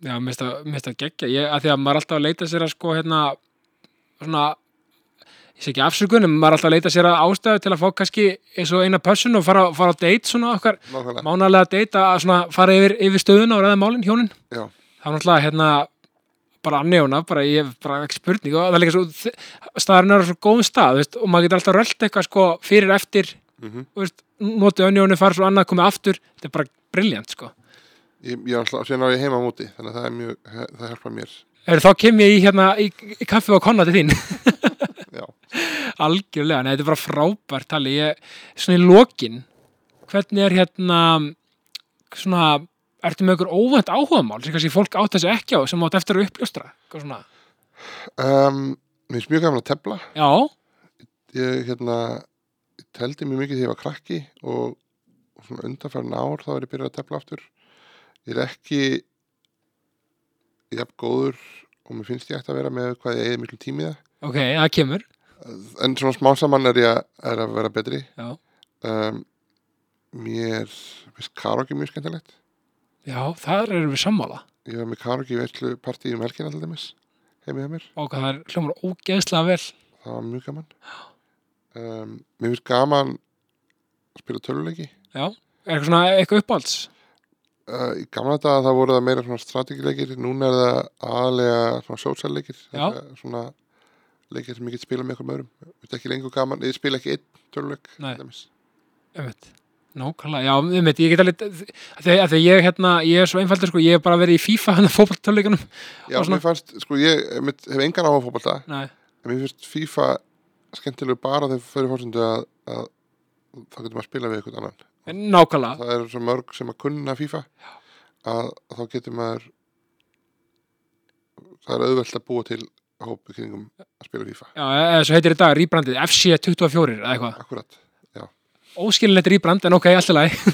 já, mér finnst það geggja, ég, að því að maður er alltaf að leita sér að sko, hérna, svona, ég sé ekki afsökunum, maður er alltaf að leita sér að ástæðu til að fá kannski eins og eina person og fara, fara á date svona okkar, Nákvæmlega, mánalega date að svona fara yfir, yfir stöðuna og ræða málin hjónin, já, það er náttúrulega, hérna, bara annjóna, bara ég hef bara ekki spurning og það er líka svo, staðarinn er á svo góðum stað, veist, og maður getur alltaf rölt eitthvað sko fyrir eftir, mm og veist, notið önnjónu, fara svo annað, komið aftur, þetta er bara briljant sko. ég, ég alltaf, síðan á ég heima á móti, þannig að það er mjög, það hjálpar mér, Er, þá kem ég í, hérna, í, í kaffi og konna til þín. Algjörlega, nei, þetta er bara frábært tali. Ég, svona í lokin, hvernig er hérna, svona, ertu með ykkur óvænt áhugamál sem kannski fólk átt þessu ekki á sem átt eftir að uppljóstra? Um, mér finnst mjög gaman að tefla, Já, ég hérna ég teldi mjög mikið þegar ég var krakki og, og svona undanfærin ár þá er ég byrjað að tefla aftur. Ég er ekki jafn góður og mér finnst ég ætti að vera með hvað ég eigi miklu tími í ok, það kemur. en svona smá saman er ég er að vera betri. Já, um, mér finnst karaoke mjög skemmtilegt já þar erum við sammála. ég var með karaoke í veitlu partí um helgina til dæmis heimið hjá mér, Og það er hljómar ógeðslega vel. það var mjög gaman um, mér finnst gaman að spila töluleiki Já, er eitthvað svona eitthvað uppáhalds? Uh, í gamla daga það voru það meira svona strategileikir, núna er það aðalega svona sósælleikir, Já. svona leikir sem ég get spila með eitthvað öðrum. Þetta ekki lengur gaman, ég spila ekki einn töluleik. Nei. til dæmis. Nákvæmlega, já, um mitt, ég get alveg þegar, ég, hérna, ég er svo einfaldur sko, ég hef bara verið í FIFA hann að fótballtöluleikunum Já, Og svona- mér fannst, sko, ég mitt, hef engan á fótbolta Nei, en mér finnst FIFA skemmtilegu bara þegar fyrir fórsendu að, að þá getur maður að spila við eitthvað annan. Nákvæmlega. Það er svo mörg sem að kunna FIFA að, að þá getur maður það er auðvelt að búa til hópi kringum að spila FIFA. Já, svo heitir í dag, rýbrandið, FC24 eða eitthvað, óskilinleitt rýbrand en ok, allt í lagi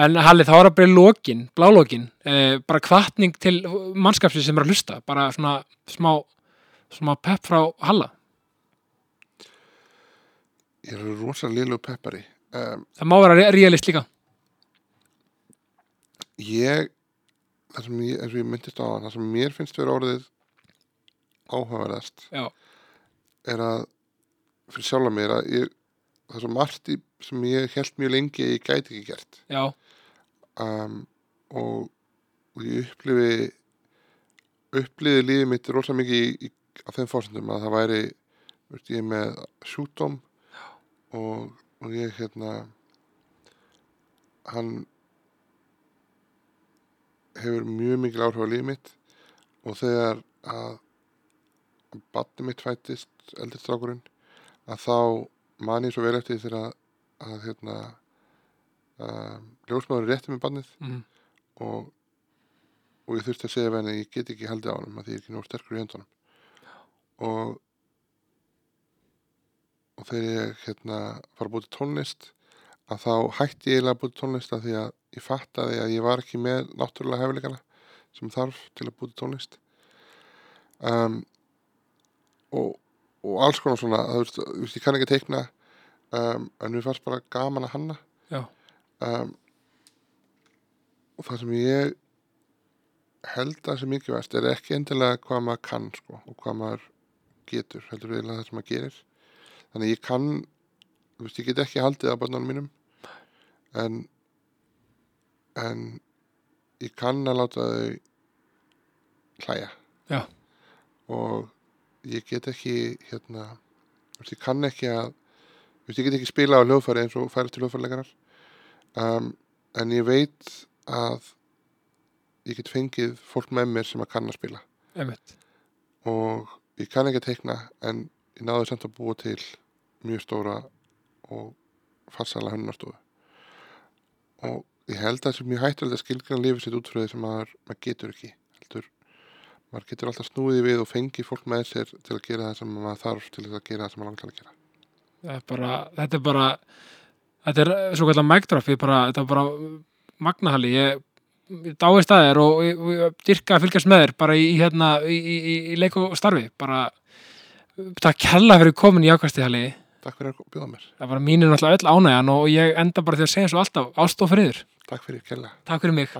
En Halli, þá er að byrja lokin, blálókin, eh, bara kvartning til mannskapsins sem er að hlusta, bara svona smá, smá pepp frá Halla. ég er rosalega liðlegu peppari um, Það má vera re- realist líka. ég það sem ég, eins og ég myndist á það sem mér finnst vera orðið áhugaverðast Já, er að fyrir sjálfa mér að ég, það er svo margt í, sem ég held mjög lengi að ég gæti ekki gert. Um, og, og ég upplifi upplifi lífið mitt rosa mikið í, í, á þeim fórsendum að það væri veist, ég með sjúkdóm og, og ég hérna hann hefur mjög mikil áhrif á lífið mitt og þegar að batni mitt fættist eldistrákurinn að þá man ég svo vel eftir þegar að, að hérna um, ljósmaður rétti með bannið mm, og, og ég þurfti að segja henni að ég get ekki haldið á honum að því ég er ekki nóg sterkur í höndunum. Og og þegar ég hérna var að búið tónlist að þá hætti ég eiginlega að búið tónlist að því að ég fattaði að ég var ekki með náttúrulega hefileikana sem þarf til að búið tónlist. Um, og, og alls konar svona þú veist, þú veist, ég kann ekki að teikna um, en mér fannst bara gaman að hanna. Um, og það sem ég held að sem mikið verst er ekki endilega hvað maður kann sko, og hvað maður getur heldur við það sem maður gerir. Þannig að ég kann þú veist, ég get ekki haldið á börnunum mínum en en ég kann að láta þau hlæja. Já. og ég get ekki hérna ég kann ekki að ég get ekki spila á hljóðfæri eins og færi til hljóðfærileikarar um, en ég veit að ég get fengið fólk með mér sem að kann að spila. Einmitt. og ég kann ekki að teikna en ég náði samt að búa til mjög stóra og farsala hönnarstofu og ég held að það sem ég hættur að skilgrana lífið sitt út frá því sem maður, maður getur ekki heldur maður getur alltaf snúið við og fengið fólk með sér til að gera það sem maður þarf til að gera það sem maður langar að gera. Er bara, þetta er bara, þetta er svo kallar bara, þetta er bara magnahalli, ég, að þér og ég, ég dyrka að fylgjast með þér bara í, hérna, í, í, í, leik og starfi, bara, takk kella fyrir komin í ákvæmsti halli, Takk fyrir að bjóða mér, það var mínir náttúrulega öll ánægjan og ég enda bara því að segja svo alltaf ástof friður. takk fyrir kella Takk fyrir mig.